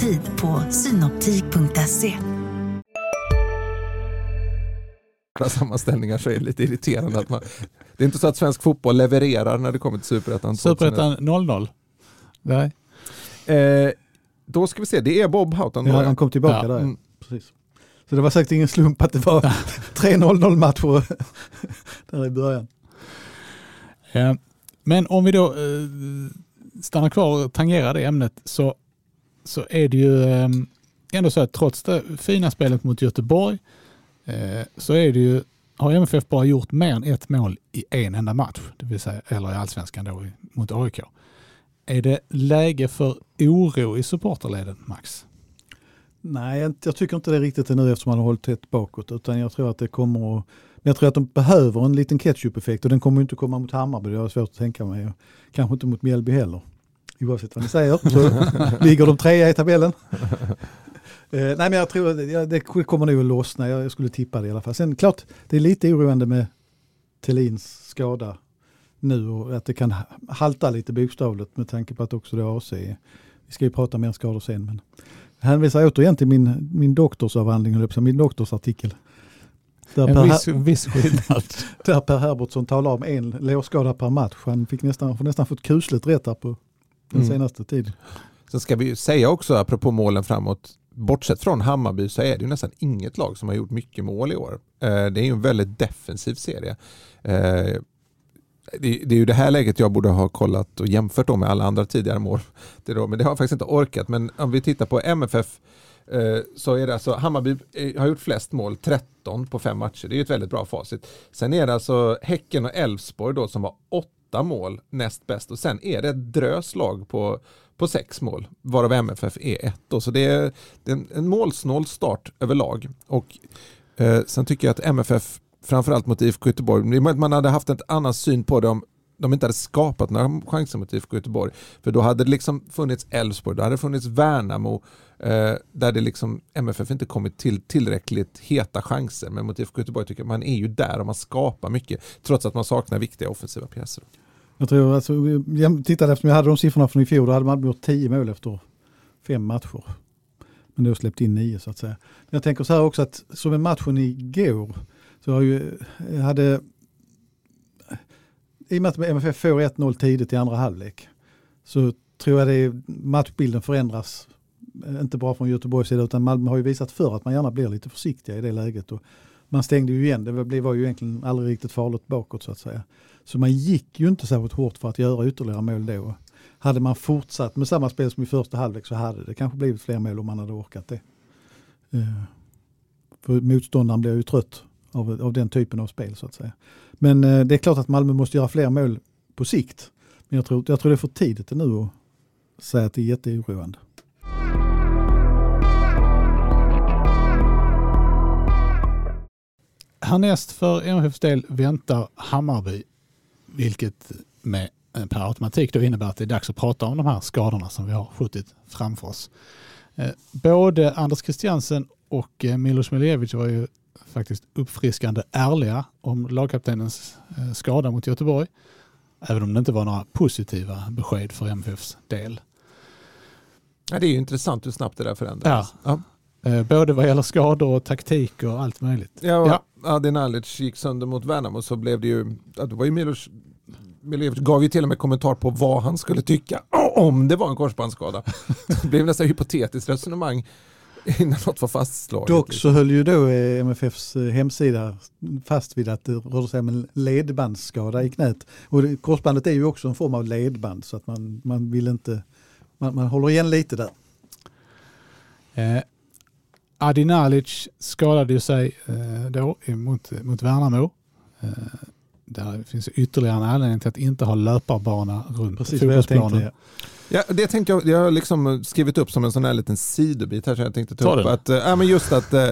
Tid på synoptik.se. sammanställningar så är det lite irriterande att man... Det är inte så att svensk fotboll levererar när det kommer till Superettan. Superettan 0-0. Nej. Eh, då ska vi se, det är Bob Houghton. Ja, han kom tillbaka Ja. där. Mm. Precis. Så det var säkert ingen slump att det var 3-0-0 matcher där i början. Men om vi då stannar kvar och tangerar det ämnet så, så är det ju ehm, ändå så att trots det fina spelet mot Göteborg eh, så är det ju, har MFF bara gjort mer än ett mål i en enda match, det vill säga, eller i allsvenskan då mot AIK. Är det läge för oro i supporterleden, Max? Nej, jag- tycker inte det är riktigt ännu eftersom man har hållit tätt bakåt. Utan jag tror att det kommer att, men jag tror att de behöver en liten ketchup-effekt och den kommer ju inte komma mot Hammarby. Det har jag svårt att tänka mig. Kanske inte mot Mjällby heller. Oavsett vad ni säger så [LAUGHS] ligger de trea i tabellen. Eh, nej men jag tror att ja, det kommer nog att lossna. Jag, jag skulle tippa det i alla fall. Sen klart, det är lite oroande med Thelins skada nu och att det kan halta lite bokstavligt med tanke på att också det är AC. Vi ska ju prata mer skador sen men hänvisar återigen till min, min doktorsavhandling, min doktorsartikel. Där per, En viss, viss skillnad. [LAUGHS] där per Herbertsson talar om en lårskada per match. Han fick nästan, får nästan fått kusligt rätt här på den Mm. senaste tiden. Sen ska vi ju säga också, apropå målen framåt, bortsett från Hammarby så är det ju nästan inget lag som har gjort mycket mål i år. Eh, Det är ju en väldigt defensiv serie. Eh, Det är ju det här läget jag borde ha kollat och jämfört då med alla andra tidigare mål. [LAUGHS] Men det har jag faktiskt inte orkat. Men om vi tittar på MFF eh, så är det alltså Hammarby har gjort flest mål, 13 på fem matcher. Det är ju ett väldigt bra facit. Sen är det alltså Häcken och Elfsborg då som var åtta mål näst bäst och sen är det ett dröslag på, på sex mål varav MFF är ett. Då. Så det är, det är en, en målsnål start överlag. Och eh, sen tycker jag att MFF framförallt mot IFK Göteborg, man hade haft en annan syn på det om de inte hade skapat några chanser mot IFK Göteborg. För då hade det liksom funnits Elfsborg, då hade det funnits Värnamo, eh, där det liksom MFF inte kommit till tillräckligt heta chanser. Men mot IFK Göteborg tycker jag man är ju där och man skapar mycket, trots att man saknar viktiga offensiva pjäser. Jag tror alltså, jag tittade eftersom jag hade de siffrorna från i fjol, då hade man gjort 10 mål efter fem matcher. Men då släppt in nio så att säga. Jag tänker så här också att som en matchen igår så har ju, hade, i och med att MFF får 1-0 tidigt i andra halvlek så tror jag det är, matchbilden förändras. Eh, inte bara från Göteborgs sida utan Malmö har ju visat för att man gärna blir lite försiktiga i det läget. Och man stängde ju igen, det var ju egentligen aldrig riktigt farligt bakåt så att säga. Så man gick ju inte särskilt hårt för att göra ytterligare mål då. Hade man fortsatt med samma spel som i första halvlek så hade det kanske blivit fler mål om man hade orkat det. Eh, för motståndaren blir ju trött av, av den typen av spel så att säga. Men eh, det är klart att Malmö måste göra fler mål på sikt. Men jag tror, jag tror det är för tidigt nu att säga att det är jätteoroande. Härnäst för MFFs del väntar Hammarby, vilket med eh, per automatik då innebär att det är dags att prata om de här skadorna som vi har skjutit framför oss. Eh, både Anders Christiansen och eh, Milos Miljevic var ju faktiskt uppfriskande ärliga om lagkaptenens eh, skada mot Göteborg. Även om det inte var några positiva besked för MFFs del. Ja, det är ju intressant hur snabbt det där förändras. Ja. Eh, Både vad gäller skador och taktik och allt möjligt. Ja, Ja. ja. Adin Alic gick sönder mot Värnamo så blev det ju, ja, det var ju Milos Miljevic gav ju till och med kommentar på vad han skulle tycka om det var en korsbandsskada. [LAUGHS] Det blev nästan hypotetiskt resonemang [LAUGHS] innan något var fastslaget. Dock så höll ju då eh, MFFs eh, hemsida fast vid att det rörde sig om en ledbandsskada i knät. Och det, korsbandet är ju också en form av ledband så att man, man vill inte, man, man håller igen lite där. Eh, Adin Alic skadade ju sig eh, då mot, mot Värnamo. Eh, där finns ytterligare en anledning till att inte ha löparbana runt Precis fotbollsplanen. Ja, det tänkte jag, jag har liksom skrivit upp som en sån här liten sidobit här som jag tänkte ta, Ta upp. den. Att, ja, men just att eh,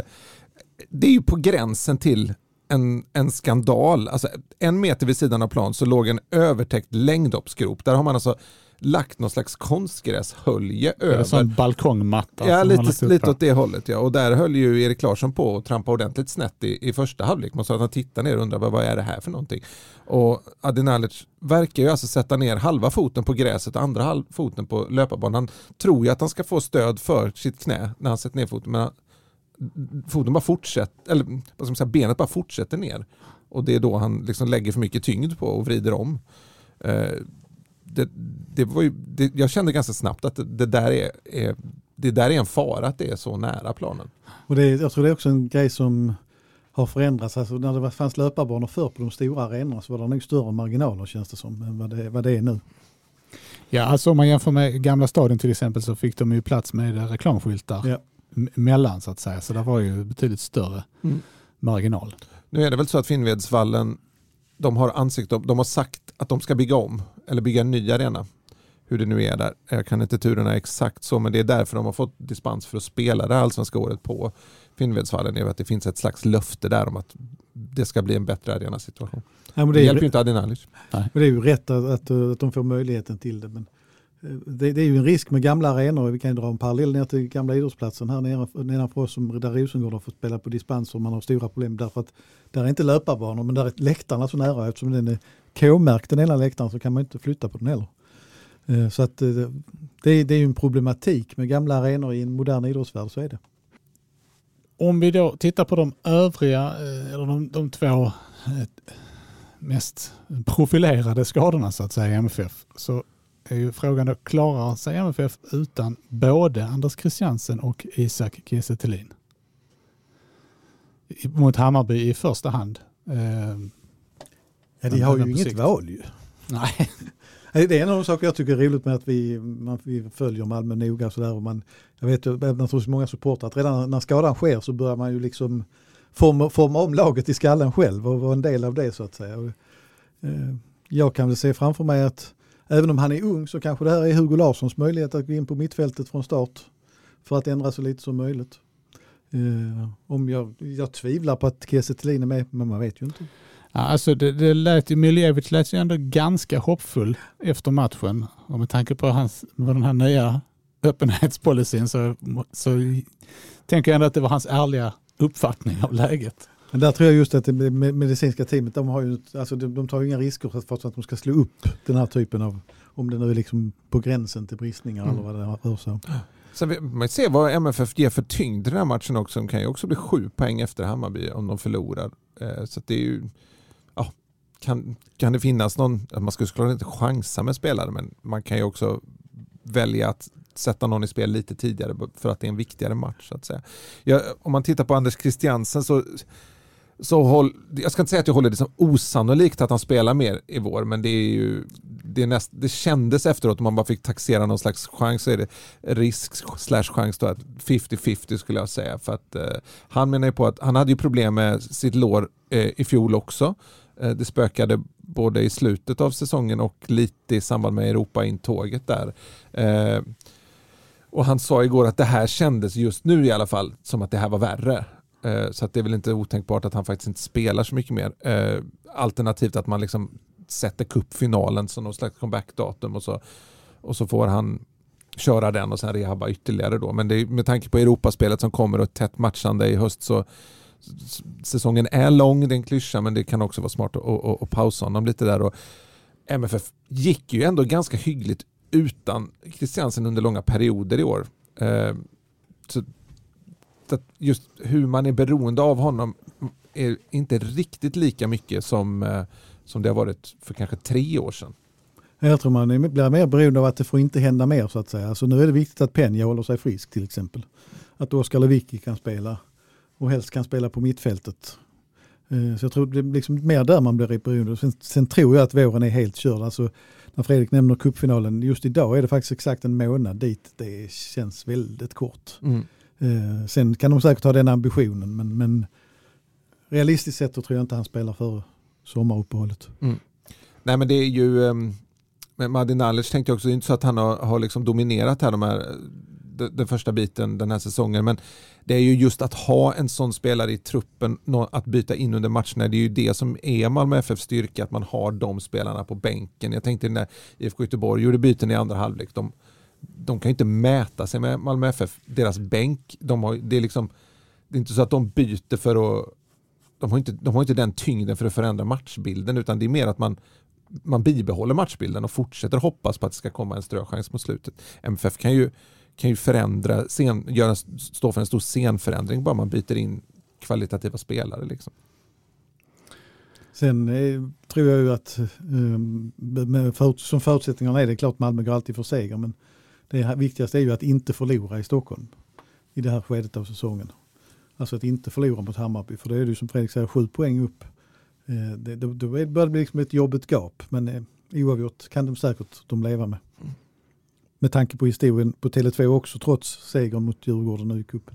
det är ju på gränsen till en, en skandal. Alltså, en meter vid sidan av plan så låg en övertäckt längdhoppsgrop. Där har man alltså lagt någon slags konstgräshölje över. balkongmatta? Ja, som man har lagt lite, lite åt det hållet. Ja. Och där höll ju Erik Larsson på att trampa ordentligt snett i, i första halvlek. Man sa att han tittade ner och undrade vad, vad är det här för någonting. Och Adinalic verkar ju alltså sätta ner halva foten på gräset och andra halv foten på löparbanan. Han tror ju att han ska få stöd för sitt knä när han sätter ner foten. Men han, foten bara fortsätter, eller vad ska man säga, benet bara fortsätter ner. Och det är då han liksom lägger för mycket tyngd på och vrider om. Eh, det, det var ju, det, jag kände ganska snabbt att det, det, där är, är, det där är en fara att det är så nära planen. Och det, jag tror det är också en grej som har förändrats. Alltså när det var- fanns löparbanor förr på de stora arenorna så var det nog större marginaler känns det som än vad det, vad det är nu. Ja, alltså om man jämför med Gamla stadion till exempel så fick de ju plats med reklamskyltar Ja. mellan så att säga. Så det var ju betydligt större Mm. marginal. Nu är det väl så att Finnvedsvallen, de har ansikt om, de har sagt att de ska bygga om eller bygga en ny arena. Hur det nu är där. Jag kan inte turerna exakt så men det är därför de har fått dispens för att spela det allsvenska året på Finnvedsvallen. Är att det finns ett slags löfte där om att det ska bli en bättre arenasituation. Ja, men Det, det, hjälper ju inte Adinalic. men det är ju rätt att, att, att de får möjligheten till det. Men eh, det, det är ju en risk med gamla arenor. Vi kan ju dra en parallell ner till gamla idrottsplatsen här nere, nedanför oss som där Rosengård har fått spela på dispens och man har stora problem därför att där är inte löparbanor men där är läktarna så nära eftersom den är K-märkt den ena läktaren så kan man inte flytta på den heller. Eh, så att eh, det är, det är ju en problematik med gamla arenor i en modern idrottsvärld, så är det. Om vi då tittar på de övriga, eh, eller de, de två mest profilerade skadorna så att säga i MFF så är ju frågan då, klarar sig MFF utan både Anders Christiansen och Isak Kiese Thelin? Mot Hammarby i första hand. Ja, de Men har ju inget sikt. val ju. nej, [LAUGHS] Det är en av de saker jag tycker är roligt med att vi, man, vi följer Malmö noga. och Så där, och man, jag vet naturligtvis många supportrar att redan när skadan sker så börjar man ju liksom forma, forma om laget i skallen själv och vara en del av det så att säga. Och, eh, jag kan väl se framför mig att även om han är ung så kanske det här är Hugo Larssons möjlighet att gå in på mittfältet från start för att ändra så lite som möjligt. Eh, om jag, jag tvivlar på att Kiese är med, men man vet ju inte. Ja, Alltså det, det lät ju, Miljevic lät ju ändå ganska hoppfull efter matchen. Och med tanke på hans, den här nya öppenhetspolicyn så, så tänker jag ändå att det var hans ärliga uppfattning av läget. Men där tror jag just att det med- medicinska teamet, de, har ju, alltså de, de tar ju inga risker för, för att de ska slå upp den här typen av, om det nu är liksom på gränsen till bristningar Mm. eller vad det rör sig om. Sen man ser vad MFF ger för tyngd i den här matchen också. De kan ju också bli sju poäng efter Hammarby om de förlorar. Eh, Så att det är ju, kan, kan det finnas någon, man ska såklart inte chansa med spelare men man kan ju också välja att sätta någon i spel lite tidigare för att det är en viktigare match. Så att säga. Jag, om man tittar på Anders Christiansen så, så håll, jag ska inte säga att jag håller det som osannolikt att han spelar mer i vår men det är ju det, är näst, det kändes efteråt om man bara fick taxera någon slags chans så är det risk slash chans då att 50-50 skulle jag säga för att eh, han menar ju på att han hade ju problem med sitt lår eh, i fjol också. Eh, det spökade både i slutet av säsongen och lite i samband med Europa-intåget där. Eh, och han sa igår att det här kändes just nu i alla fall som att det här var värre. Eh, så att det är väl inte otänkbart att han faktiskt inte spelar så mycket mer. Alternativt att man liksom sätter cupfinalen som någon slags comeback-datum och så, och så får han köra den och sen rehabba ytterligare då. Men det är, med tanke på Europaspelet som kommer och tätt matchande i höst så säsongen är lång, det är en klyscha men det kan också vara smart att, att, att pausa honom lite där. Och MFF gick ju ändå ganska hyggligt utan Christiansen under långa perioder i år. Eh, så just hur man är beroende av honom är inte riktigt lika mycket som, eh, som det har varit för kanske tre år sedan. Jag tror man blir mer beroende av att det får inte hända mer så att säga. Alltså nu är det viktigt att Penja håller sig frisk till exempel. Att Oskar Lewicki kan spela och helst kan spela på mittfältet. Eh, Så jag tror det är liksom mer där man blir beroende. Sen, sen tror jag att våren är helt körd. Alltså, när Fredrik nämner cupfinalen, just idag är det faktiskt exakt en månad dit. Det känns väldigt kort. Eh, Sen kan de säkert ha den ambitionen men, men realistiskt sett tror jag inte han spelar före sommaruppehållet. Nej men det är ju, um, med Madi Nalic tänkte jag också, det är inte så att han har, har liksom dominerat här de här den första biten den här säsongen. Men det är ju just att ha en sån spelare i truppen att byta in under matcherna. Det är ju det som är Malmö FFs styrka, att man har de spelarna på bänken. Jag tänkte när IFK Göteborg gjorde byten i andra halvlek. De, de kan ju inte mäta sig med Malmö FF. Deras bänk, de har, det, är liksom, det är inte så att de byter för att de har, inte, de har inte den tyngden för att förändra matchbilden utan det är mer att man man bibehåller matchbilden och fortsätter hoppas på att det ska komma en ströchans mot slutet. MFF kan ju, kan ju förändra, scen, göra, stå för en stor scenförändring bara man byter in kvalitativa spelare. Liksom. Sen eh, tror jag ju att eh, för, som förutsättningarna är det klart Malmö går alltid för seger men det viktigaste är ju att inte förlora i Stockholm i det här skedet av säsongen. Alltså att inte förlora mot Hammarby för det är ju som Fredrik säger sju poäng upp Eh, det, då, då börjar det bli liksom ett jobbigt gap. Men eh, oavgjort kan de säkert de leva med. Med tanke på historien på Tele2 också trots segern mot Djurgården nu i cupen.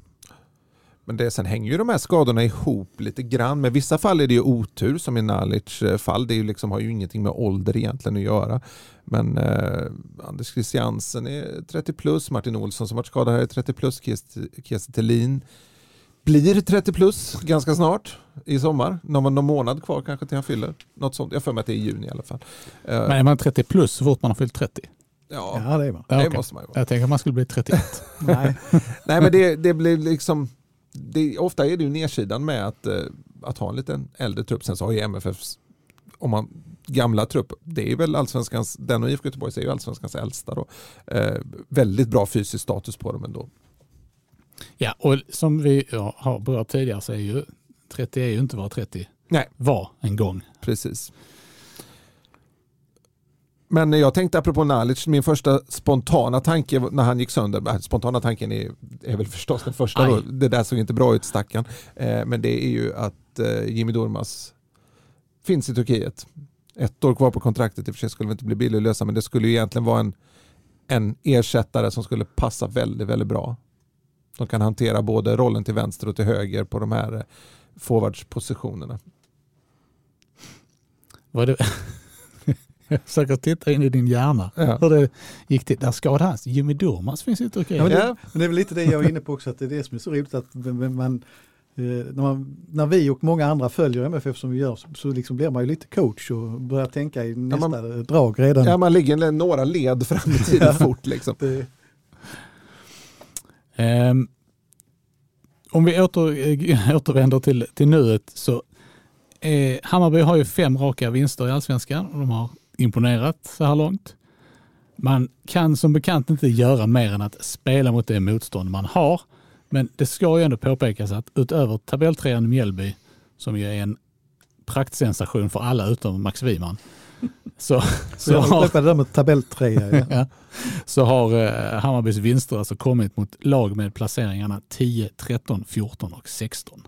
Men det, sen hänger ju de här skadorna ihop lite grann. Med vissa fall är det ju otur som i Nalic eh, fall. Det är ju liksom, har ju ingenting med ålder egentligen att göra. Men eh, Anders Christiansen är 30 plus, Martin Olsson som varit skadad här är 30 plus, Kiese Thelin blir 30 plus ganska snart i sommar. Någon, någon månad kvar kanske till han fyller. Något sånt. Jag får mig att det är i juni i alla fall. Eh, Men är man 30 plus så fort man har fyllt 30? Ja, ja det är man. Det okay. måste man ju vara. Jag tänker att man skulle bli 31. [LAUGHS] Nej. Nej men det, det blir liksom det, ofta är det ju nedsidan med att, eh, att ha en liten äldre trupp. Sen så har ju MFFs om man, gamla trupp, det är väl allsvenskans, den och IFK Göteborg är ju allsvenskans äldsta då. Eh, väldigt bra fysisk status på dem ändå. Ja, och som vi har berört tidigare så är ju 30 är ju inte vad 30 Nej. var en gång. Precis. Men jag tänkte apropå Nalic, min första spontana tanke när han gick sönder, äh, spontana tanken är, är väl förstås den första, då, det där såg inte bra ut stackarn, eh, men det är ju att eh, Jimmy Durmas finns i Turkiet. Ett år kvar på kontraktet, i och för sig skulle det inte bli billigt att lösa, men det skulle ju egentligen vara en, en ersättare som skulle passa väldigt, väldigt bra de kan hantera både rollen till vänster och till höger på de här eh, forwardspositionerna. Var det... Jag [LAUGHS] försöker titta in i din hjärna. Ja. Hur det gick till. Där skadade han Jimmy Durmaz finns inte okej. Ja, men, det, men det är väl lite det jag är inne på också, att det är det som är så roligt att man, eh, när, man, när vi och många andra följer MFF som vi gör så, så liksom blir man ju lite coach och börjar tänka i nästa ja, man, drag redan. Ja, man ligger några led fram i tiden [LAUGHS] fort. Liksom. Det, Um, om vi åter, äh, [LAUGHS] återvänder till, till nuet så eh, Hammarby har ju fem raka vinster i allsvenskan och de har imponerat så här långt. Man kan som bekant inte göra mer än att spela mot det motstånd man har. Men det ska ju ändå påpekas att utöver tabelltrean Mjällby, som ju är en praktsensation för alla utom Max Wiman, [LAUGHS] så, så, har, det med tabelltrea. Ja. [LAUGHS] ja, så har eh, Hammarbys vinster alltså kommit mot lag med placeringarna 10, 13, 14 och 16.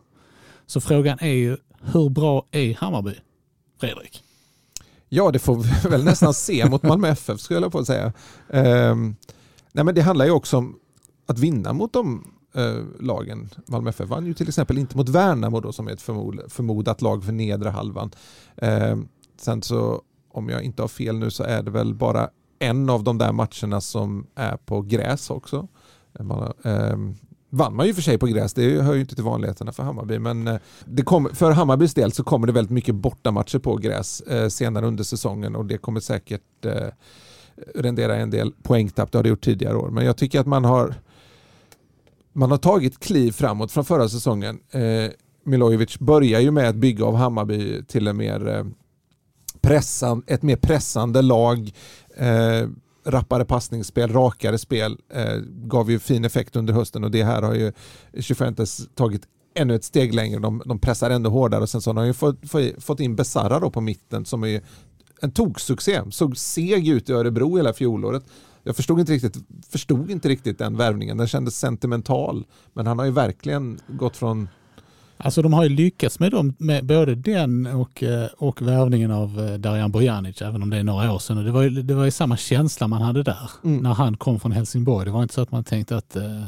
Så frågan är ju, hur bra är Hammarby, Fredrik? Ja, det får vi [LAUGHS] väl nästan se mot Malmö FF skulle jag på att säga. Um, nej, men det handlar ju också om att vinna mot de eh, lagen. Malmö FF vann ju till exempel inte mot Värnamo då, som är ett förmod, förmodat lag för nedre halvan. Uh, sen så om jag inte har fel nu så är det väl bara en av de där matcherna som är på gräs också. Eh, vann man ju för sig på gräs, det hör ju inte till vanligheterna för Hammarby, men eh, det kom, för Hammarbys del så kommer det väldigt mycket bortamatcher på gräs eh, senare under säsongen och det kommer säkert eh, rendera en del poängtapp, det har det gjort tidigare år. Men jag tycker att man har man har tagit kliv framåt från förra säsongen. Eh, Milojevic börjar ju med att bygga av Hammarby till en mer eh, pressan, ett mer pressande lag, eh, rappare passningsspel, rakare spel, eh, gav ju fin effekt under hösten och det här har ju Cifuentes tagit ännu ett steg längre. De, de pressar ännu hårdare och sen så har de ju fått, fått in Besara då på mitten som är en toksuccé. Såg seg ut i Örebro hela fjolåret. Jag förstod inte, riktigt, förstod inte riktigt den värvningen. Den kändes sentimental. Men han har ju verkligen gått från Alltså de har ju lyckats med, dem, med både den och, eh, och värvningen av eh, Darijan Bojanic, även om det är några år sedan. Och det, var ju, det var ju samma känsla man hade där mm. när han kom från Helsingborg. Det var inte så att man tänkte att, eh,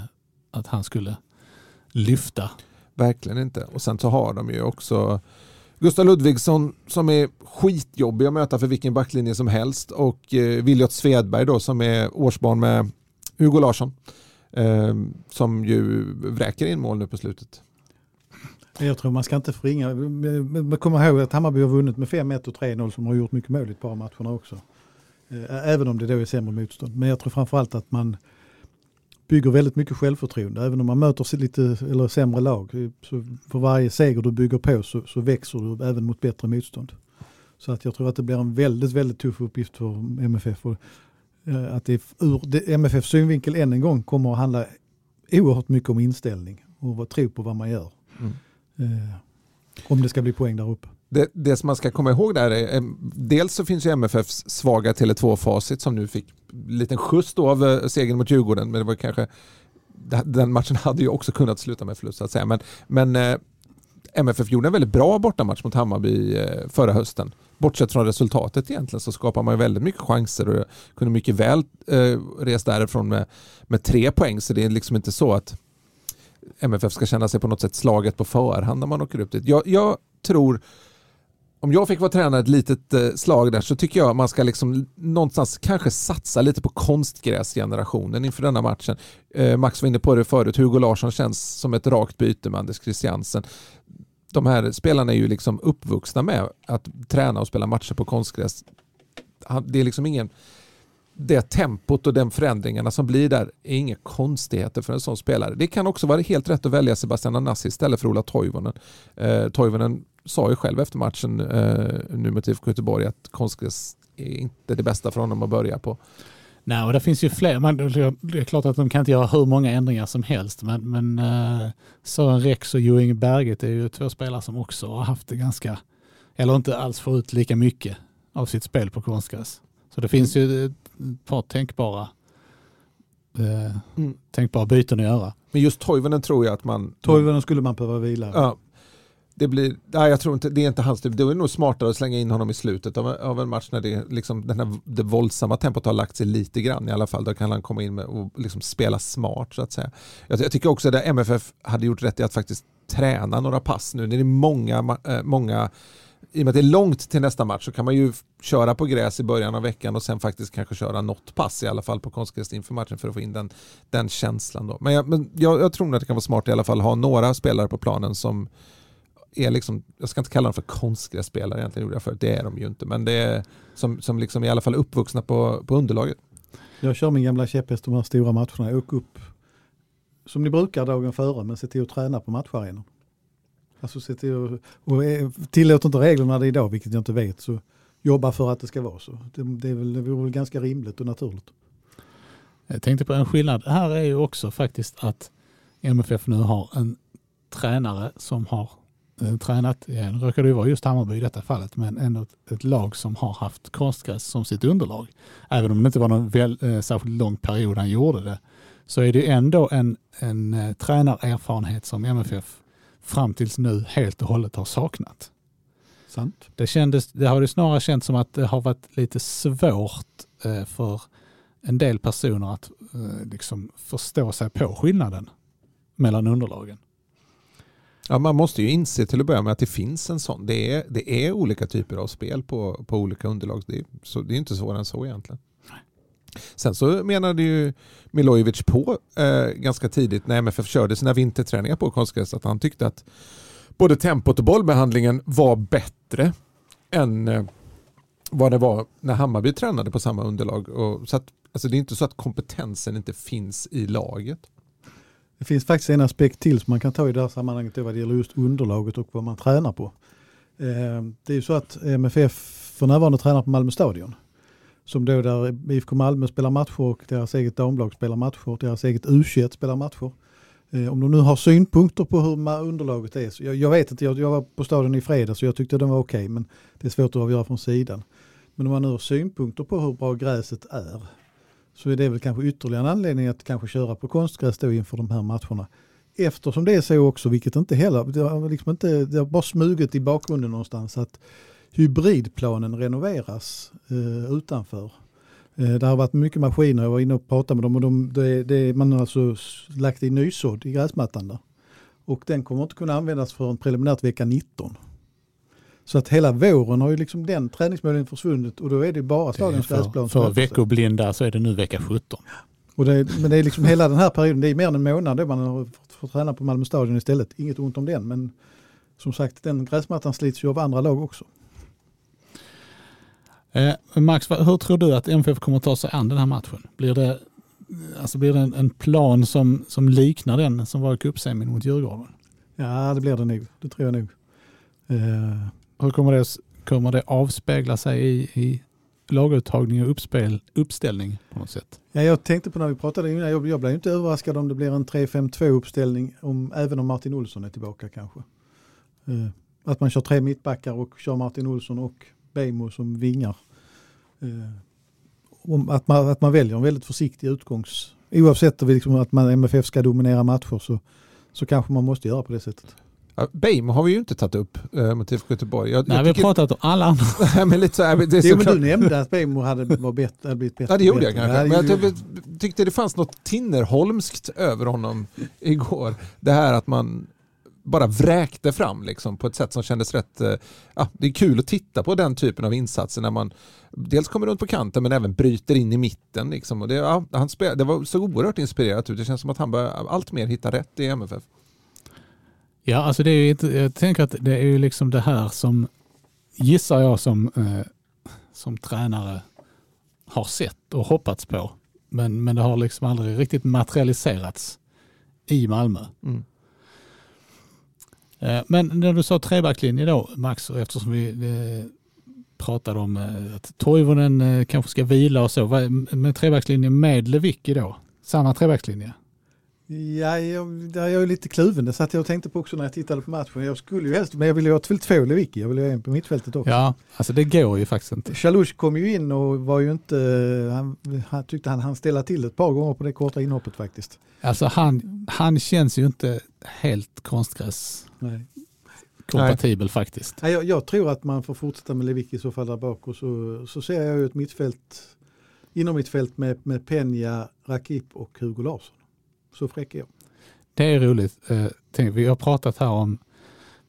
att han skulle lyfta. Verkligen inte. Och sen så har de ju också Gustav Ludvigsson som är skitjobbig att möta för vilken backlinje som helst och Williot Svedberg då som är årsbarn med Hugo Larsson. eh, som ju vräker in mål nu på slutet. Jag tror man ska inte förringa. Man kom ihåg att Hammarby har vunnit med 5-1 och 3-0 som har gjort mycket mål i ett par matcherna också. Eh, även om det då är sämre motstånd. Men jag tror framförallt att man bygger väldigt mycket självförtroende. Även om man möter lite eller sämre lag. Eh, så för varje seger du bygger på så, så växer du även mot bättre motstånd. Så att jag tror att det blir en väldigt, väldigt tuff uppgift för MFF. Och eh, att det ur MFFs synvinkel än en gång kommer att handla oerhört mycket om inställning och tro på vad man gör. Mm. Eh, om det ska bli poäng där uppe. Det, det som man ska komma ihåg där är, eh, dels så finns ju MFFs svaga Tele2-facit som nu fick liten skjuts då av eh, segern mot Djurgården, men det var kanske den matchen hade ju också kunnat sluta med förlust så att säga. Men, men eh, MFF gjorde en väldigt bra bortamatch mot Hammarby förra hösten. Bortsett från resultatet egentligen så skapar man ju väldigt mycket chanser och kunde mycket väl eh, resa därifrån med, med tre poäng. Så det är liksom inte så att MFF ska känna sig på något sätt slaget på förhand när man åker upp dit. Jag, jag tror om jag fick vara tränare ett litet eh, slag där så tycker jag man ska liksom någonstans kanske satsa lite på konstgräsgenerationen inför denna matchen. Eh, Max var inne på det förut, Hugo Larsson känns som ett rakt byte med Anders Christiansen. De här spelarna är ju liksom uppvuxna med att träna och spela matcher på konstgräs. Det är liksom ingen det tempot och den förändringarna som blir där är inga konstigheter för en sån spelare. Det kan också vara helt rätt att välja Sebastian Anassi istället för Ola Toivonen. Eh, Toivonen sa ju själv efter matchen eh, nu mot IFK Göteborg att konstgräs är inte det bästa för honom att börja på. Nej, och det finns ju fler. Man, det är klart att de kan inte göra hur många ändringar som helst, men, men eh, Sören Rex och Jo Inge Berget är ju två spelare som också har haft det ganska, eller inte alls får ut lika mycket av sitt spel på konstgräs. Så det finns ju par tänkbara, uh, mm. tänkbara byten att göra. Men just Toivonen tror jag att man... Toivonen skulle man behöva vila. Ja, det blir, nej jag tror inte, det är inte hans typ. Det är nog smartare att slänga in honom i slutet av, av en match när det, liksom, den här, det våldsamma tempot har lagt sig lite grann i alla fall. Då kan han komma in och liksom spela smart så att säga. Jag, jag tycker också att MFF hade gjort rätt i att faktiskt träna några pass nu. Det är många, äh, många i och med att det är långt till nästa match så kan man ju köra på gräs i början av veckan och sen faktiskt kanske köra något pass i alla fall på konstgräs inför matchen för att få in den, den känslan. Då. Men, jag, men jag, jag tror att det kan vara smart i alla fall att ha några spelare på planen som är liksom, jag ska inte kalla dem för konstgrässpelare egentligen, gjorde jag för det är de ju inte, men det är som, som liksom i alla fall uppvuxna på, på underlaget. Jag kör min gamla käpphäst de här stora matcherna, åk upp som ni brukar dagen före, men se till att träna på matcharenan. Alltså se till och, eh, och tillåter inte reglerna det idag, vilket jag inte vet, så jobba för att det ska vara så. Det, det, är väl, det vore väl ganska rimligt och naturligt. Jag tänkte på en skillnad. Här är ju också faktiskt att MFF nu har en tränare som har eh, tränat, ja, nu råkar det ju vara just Hammarby i detta fallet, men ändå ett, ett, lag som har haft konstgräs som sitt underlag. Även om det inte var någon väl, eh, särskilt lång period han gjorde det, så är det ändå en, en eh, tränarerfarenhet som MFF fram tills nu helt och hållet har saknat. Sant. Det, kändes, det har det snarare känts som att det har varit lite svårt eh, för en del personer att eh, liksom förstå sig på skillnaden mellan underlagen. Ja, man måste ju inse till att börja med att det finns en sån. Det är, det är olika typer av spel på, på olika underlag. Det är, så, det är inte svårare än så egentligen. Sen så menade ju Milojevic på eh, ganska tidigt när MFF körde sina vinterträningar på konstgräs att han tyckte att både tempot och bollbehandlingen var bättre än eh, vad det var när Hammarby tränade på samma underlag. Och, så att, alltså det är inte så att kompetensen inte finns i laget. Det finns faktiskt en aspekt till som man kan ta i det här sammanhanget vad det gäller just underlaget och vad man tränar på. Eh, det är ju så att MFF för närvarande tränar på Malmö stadion. Som då där IFK Malmö spelar matcher och deras eget damlag spelar matcher, deras eget U21 spelar matcher. Eh, om de nu har synpunkter på hur underlaget är, så jag, jag vet inte, jag, jag, var på stadion i fredags och jag tyckte den var okej, okay, men det är svårt att avgöra från sidan. Men om man nu har synpunkter på hur bra gräset är, så är det väl kanske ytterligare en anledning att kanske köra på konstgräs då inför de här matcherna. Eftersom det är så också, vilket inte heller, det har, liksom inte, det har bara smugit i bakgrunden någonstans, att hybridplanen renoveras eh, utanför. Eh, det har varit mycket maskiner, jag var inne och pratade med dem och de, det, det, man har alltså lagt i nysådd i gräsmattan där. Och den kommer inte kunna användas förrän preliminärt vecka 19. Så att hela våren har ju liksom den träningsmöjligheten försvunnit och då är det bara slagens gräsplan. För veckoblinda så är det nu vecka 17. Och det, men det är liksom hela den här perioden, det är mer än en månad då man har fått, fått träna på Malmö stadion istället. Inget ont om den, men som sagt den gräsmattan slits ju av andra lag också. Eh, Max, hur tror du att MFF kommer att ta sig an den här matchen? Blir det, alltså blir det en, en plan som, som liknar den som var i cupsemin mot Djurgården? Ja, det blir det nog. Det tror jag nog. Eh, Hur kommer det, kommer det avspegla sig i, i laguttagning och uppspel, uppställning på något sätt? Ja, jag tänkte på när vi pratade innan, jag, jag blev inte överraskad om det blir en 3-5-2 uppställning, om, även om Martin Olsson är tillbaka kanske. Eh, att man kör tre mittbackar och kör Martin Olsson och Bejmo som vingar. Eh, om, att, man, att man väljer en väldigt försiktig utgångs... Oavsett liksom, att man, MFF ska dominera matcher så, så kanske man måste göra på det sättet. Beim har vi ju inte tagit upp eh, mot IFK Göteborg. Jag, Nej, jag vi har pratat om alla andra. [LAUGHS] Men lite så här, det är Jo, men du nämnde att Bejmo hade, var bättre, hade blivit bättre. Ja det gjorde jag kanske. Men jag typ- tyckte det fanns något Tinnerholmskt över honom igår. Det här att man bara vräkte fram liksom, på ett sätt som kändes rätt... eh, Ja, det är kul att titta på den typen av insatser när man dels kommer runt på kanten men även bryter in i mitten. Liksom. Och det, ja, han spel, det var så oerhört inspirerat ut. Det känns som att han börjar allt mer hitta rätt i MFF. Ja, alltså det är ju jag tänker att det är ju liksom det här som gissar jag som, eh, som tränare har sett och hoppats på. Men, men det har liksom aldrig riktigt materialiserats i Malmö. Mm. Eh, men när du sa trebacklinje då Max, och eftersom vi eh, pratade om eh, att Toivonen kanske ska vila och så. Med trebackslinje med Lewicki då? Samma trebackslinje? Ja, jag, där är jag ju lite kluven. Det satt jag och tänkte på också när jag tittade på matchen. Jag skulle ju helst, men jag ville ju ha två Lewicki. Jag ville ha en på mittfältet också. Ja, alltså det går ju faktiskt inte. Chalush kom ju in och var ju inte, han, han tyckte han han ställa till ett par gånger på det korta inhoppet faktiskt. Alltså han, han känns ju inte helt konstgräs Nej. kompatibel faktiskt. Nej, jag, jag tror att man får fortsätta med Lewicki i så fall där bak och så, så ser jag ju ett mittfält, inom mittfält med, med Peña, Rakip och Hugo Larsson. Så fräck är jag. Det är roligt. Eh, tänk, vi har pratat här om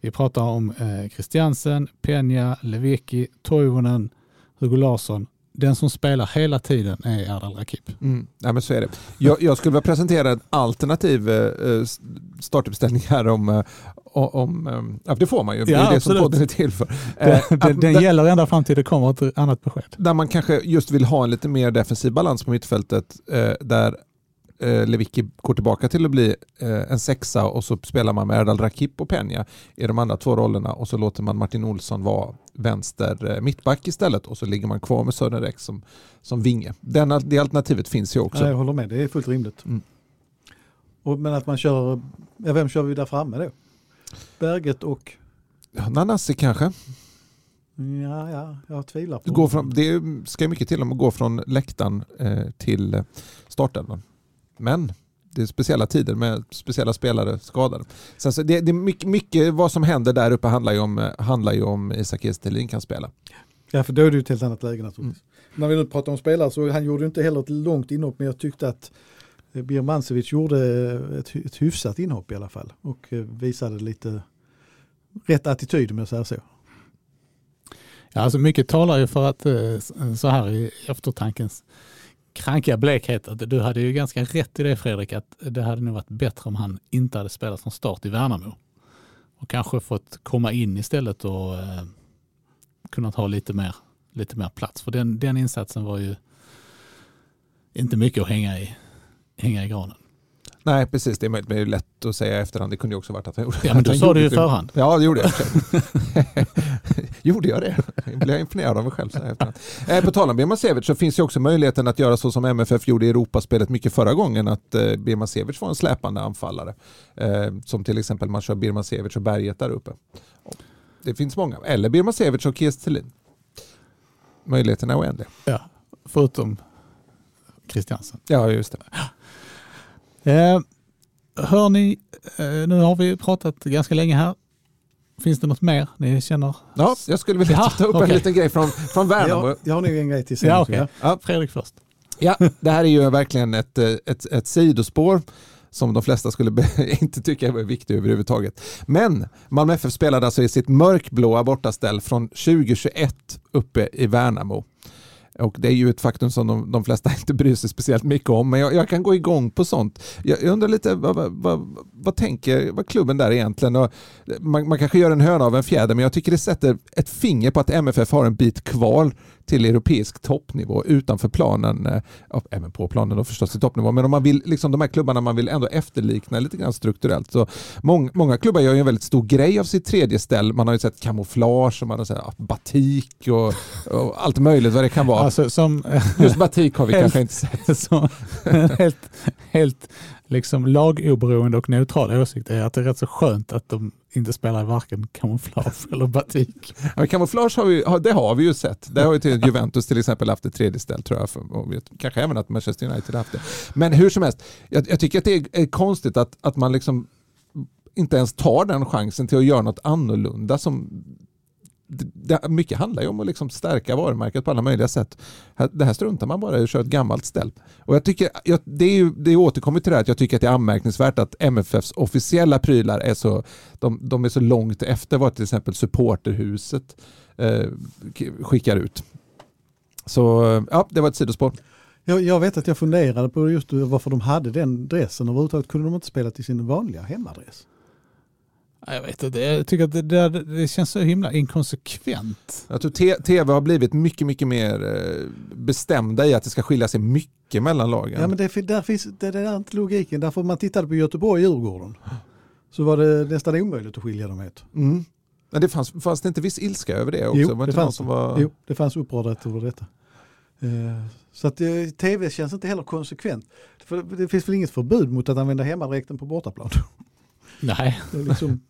vi pratar om eh, Christiansen, Peña, Lewicki, Toivonen, Hugo Larsson. Den som spelar hela tiden är Erdal Rakip. Mm. Ja, men så är det. Jag, jag skulle vilja presentera en alternativ eh, startuppställning här om, eh, om eh, ja, det får man ju, det Ja, är det som podden är till för. Eh, Den, den, gäller ända fram till det kommer ett annat besked. där man kanske just vill ha en lite mer defensiv balans på mittfältet eh, där eh, Lewicki går tillbaka till att bli eh, en sexa och så spelar man med Erdal Rakip och Peña i de andra två rollerna och så låter man Martin Olsson vara vänster eh, mittback istället och så ligger man kvar med Sören Rex som, som vinge. Den, det alternativet finns ju också. Ja, jag håller med, det är fullt rimligt. Mm. Och, men att man kör, ja, vem kör vi där framme då? Berget och, Ja, Nanasi kanske. ja, ja jag tvivlar på Gå från, det ska mycket till om att gå från läktaren eh, till eh, startelvan. Men det är speciella tider med speciella spelare skadade. Sen så det, det är mycket, mycket vad som händer där uppe handlar ju om, eh, handlar ju om Isak Estelin kan spela. Ja, för då är det ju ett helt annat läge naturligtvis. När vi nu pratar om spelare så han gjorde inte heller ett långt inhopp men jag tyckte att eh, Birmancevic gjorde ett, hy- ett hyfsat inhopp i alla fall och eh, visade lite rätt attityd om jag säger så. Ja, alltså mycket talar ju för att eh, så här i eftertankens krankiga blekhet att du hade ju ganska rätt i det Fredrik att det hade nog varit bättre om han inte hade spelat från start i Värnamo. Och kanske fått komma in istället och eh, kunnat ha lite mer, lite mer plats. För den, den insatsen var ju inte mycket att hänga i, hänga i granen. Nej precis, det är möjligt, men det är lätt att säga i efterhand. Det kunde ju också varit att han gjorde Ja men du sa det ju i förhand. Ja det gjorde jag. [LAUGHS] [LAUGHS] gjorde jag det? Jag blev imponerad av mig själv. Så här i efterhand. eh, på tal om Birmancevic så finns ju också möjligheten att göra så som MFF gjorde i Europaspelet mycket förra gången. Att eh, Birmancevic var en släpande anfallare. Eh, som till exempel man kör Birmancevic och Berget där uppe. Det finns många. Eller Birmancevic och Kies Thelin. Möjligheterna är oändliga. Ja, förutom Christiansen. Ja just det. Eh, hör ni, eh, nu har vi pratat ganska länge här. Finns det något mer ni känner? Ja, jag skulle vilja Ja, ta upp en okej. liten grej från, från Värnamo. Jag, jag har nog en grej till sen. Ja, okej. Ja. Fredrik först. Ja, det här är ju verkligen ett, eh, ett, ett sidospår som de flesta skulle [LAUGHS] inte tycka var viktigt överhuvudtaget. Men Malmö FF spelade alltså i sitt mörkblåa bortaställ från 2021 uppe i Värnamo. Och det är ju ett faktum som de, de flesta [LAUGHS] inte bryr sig speciellt mycket om, men jag, jag kan gå igång på sånt. Jag, jag undrar lite, vad, vad, vad, vad tänker vad klubben där egentligen? Och eh, man, man kanske gör en höna av en fjäder, men jag tycker det sätter ett finger på att MFF har en bit kvar till europeisk toppnivå utanför planen, äh, även på planen och förstås i toppnivå, men om man vill, liksom de här klubbarna man vill ändå efterlikna lite grann strukturellt. Så många, många klubbar gör ju en väldigt stor grej av sitt tredje ställ. Man har ju sett kamouflage och man har sett batik och, och allt möjligt vad det kan vara. Alltså, som, Just batik har vi helt, kanske inte sett. [LAUGHS] Som, helt, helt liksom lagoberoende och neutral åsikt är att det är rätt så skönt att de inte spelar varken kamouflage [LAUGHS] eller batik. Ja, kamouflage har vi, det har vi ju sett. Det har ju till Juventus till exempel haft ett tredje ställ tror jag. Och kanske även att Manchester United har haft det. Men hur som helst, jag, jag tycker att det är konstigt att, att man liksom inte ens tar den chansen till att göra något annorlunda som det, mycket handlar ju om att liksom stärka varumärket på alla möjliga sätt. Det här struntar man bara i och kör ett gammalt ställ. Och jag tycker, jag, det, är ju, det återkommer till det här att jag tycker att det är anmärkningsvärt att MFFs officiella prylar är så, de, de är så långt efter vad till exempel supporterhuset eh, skickar ut. Så ja, det var ett sidospår. Jag, jag, vet att jag funderade på just varför de hade den dressen överhuvudtaget. Kunde de inte spela till sin vanliga hemadress? Jag vet inte, jag tycker att det, det, det känns så himla inkonsekvent. Jag tror tv har blivit mycket, mycket mer eh, bestämda i att det ska skilja sig mycket mellan lagen. Ja men det, där finns, det, det är inte logiken. Därför man tittade på Göteborg och Djurgården så var det nästan omöjligt att skilja dem åt. Mm. Men det fanns, fanns det inte viss ilska över det också? Jo, var det, fanns, var... jo det fanns upprördhet över detta. Uh, så att uh, tv känns inte heller konsekvent. För det finns väl inget förbud mot att använda hemmadräkten på bortaplan? Nej. Det är liksom,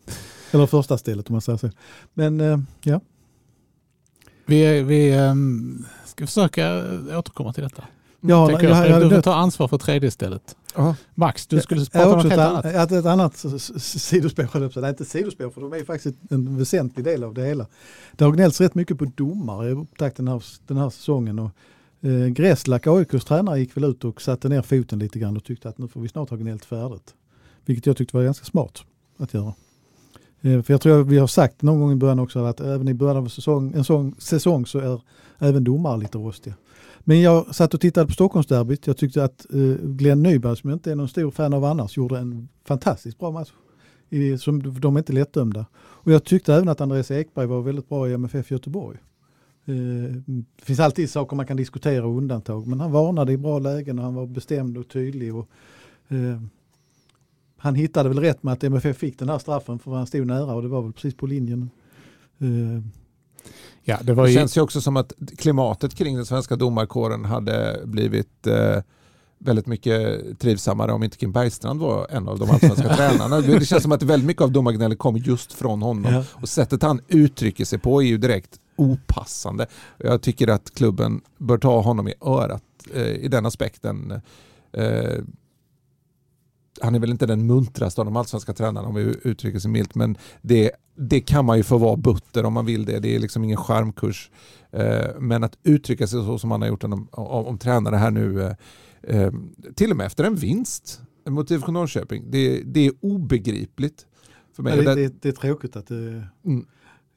eller första stället om man säger så. Men uh, ja. Vi, vi um, ska försöka återkomma till detta. Ja, jag, jag, jag, du får ta ansvar för tredje stället. Aha. Max, du skulle prata om något helt annat. Ett, ett annat sidospår, nej inte sidospår för de är faktiskt en väsentlig del av det hela. Det har gnällts rätt mycket på domare i upptakten den här, den här säsongen. Och, eh, Gräslak, AIKs tränare, gick väl ut och satte ner foten lite grann och tyckte att nu får vi snart ha gnällt färdigt. Vilket jag tyckte var ganska smart att göra. Eh, för jag tror vi har sagt någon gång i början också att även i början av säsong, en sån säsong så är även domare lite rostiga. Men jag satt och tittade på Stockholmsderbyt. Jag tyckte att eh, Glenn Nyberg, som jag inte är någon stor fan av annars, gjorde en fantastiskt bra match. I, som, de är inte lättdömda. Och jag tyckte även att Andreas Ekberg var väldigt bra i MFF Göteborg. Det finns alltid saker man kan diskutera och undantag, men han varnade i bra lägen och han var bestämd och tydlig. Och, han hittade väl rätt med att MFF fick den här straffen för han stod nära och det var väl precis på linjen. Ja, det, det känns ju också som att klimatet kring den svenska domarkåren hade blivit eh, väldigt mycket trivsammare om inte Kim Bergstrand var en av de allsvenska [LAUGHS] tränarna. Det känns som att väldigt mycket av domargnället kommer just från honom. Ja. Och sättet han uttrycker sig på är ju direkt opassande. Jag tycker att klubben bör ta honom i örat eh, i den aspekten. Eh, han är väl inte den muntraste av de allsvenska tränarna om vi uttrycker sig milt, men det, det kan man ju få vara butter om man vill det. Det är liksom ingen skärmkurs. Eh, men att uttrycka sig så som han har gjort om, om, om tränare här nu, eh, eh, till och med efter en vinst mot IFK Norrköping, det, det är obegripligt. För mig. Ja, det, det, det, är tråkigt att det, mm.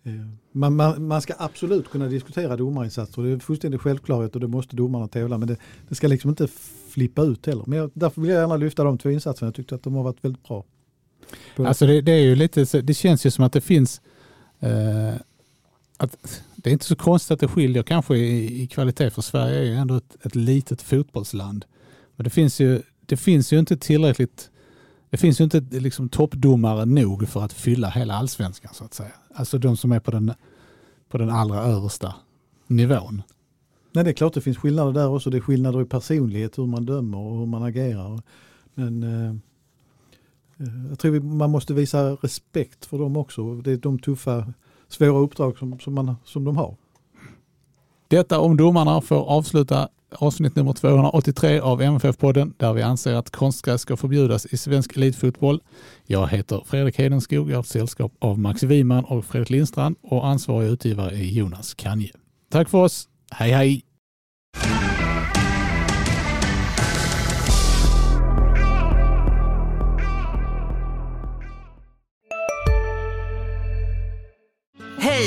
Eh, man, man, man, ska absolut kunna diskutera domarinsatser, det är fullständigt självklarhet och det måste domarna tävla men det, det ska liksom inte flippa ut heller. Men jag, därför vill jag gärna lyfta de två insatserna, jag tyckte att de har varit väldigt bra. Alltså det, det är ju lite, det känns ju som att det finns, eh, att det är inte så konstigt att det skiljer kanske i, i kvalitet för Sverige är ju ändå ett, ett litet fotbollsland. Men det finns ju, det finns ju inte tillräckligt det finns ju inte liksom toppdomare nog för att fylla hela allsvenskan så att säga. Alltså de som är på den, på den allra översta nivån. Nej det är klart det finns skillnader där också. Det är skillnader i personlighet, hur man dömer och hur man agerar. Men eh, eh jag tror man måste visa respekt för dem också. Det är de tuffa, svåra uppdrag som, som, man, som de har. Detta om domarna får avsluta avsnitt nummer 283 av MFF-podden där vi anser att konstgräs ska förbjudas i svensk elitfotboll. Jag heter Fredrik Hedenskog, jag har ett sällskap av Max Wiman och Fredrik Lindstrand och ansvarig utgivare är Jonas Kanje. Tack för oss, hej hej! Hej!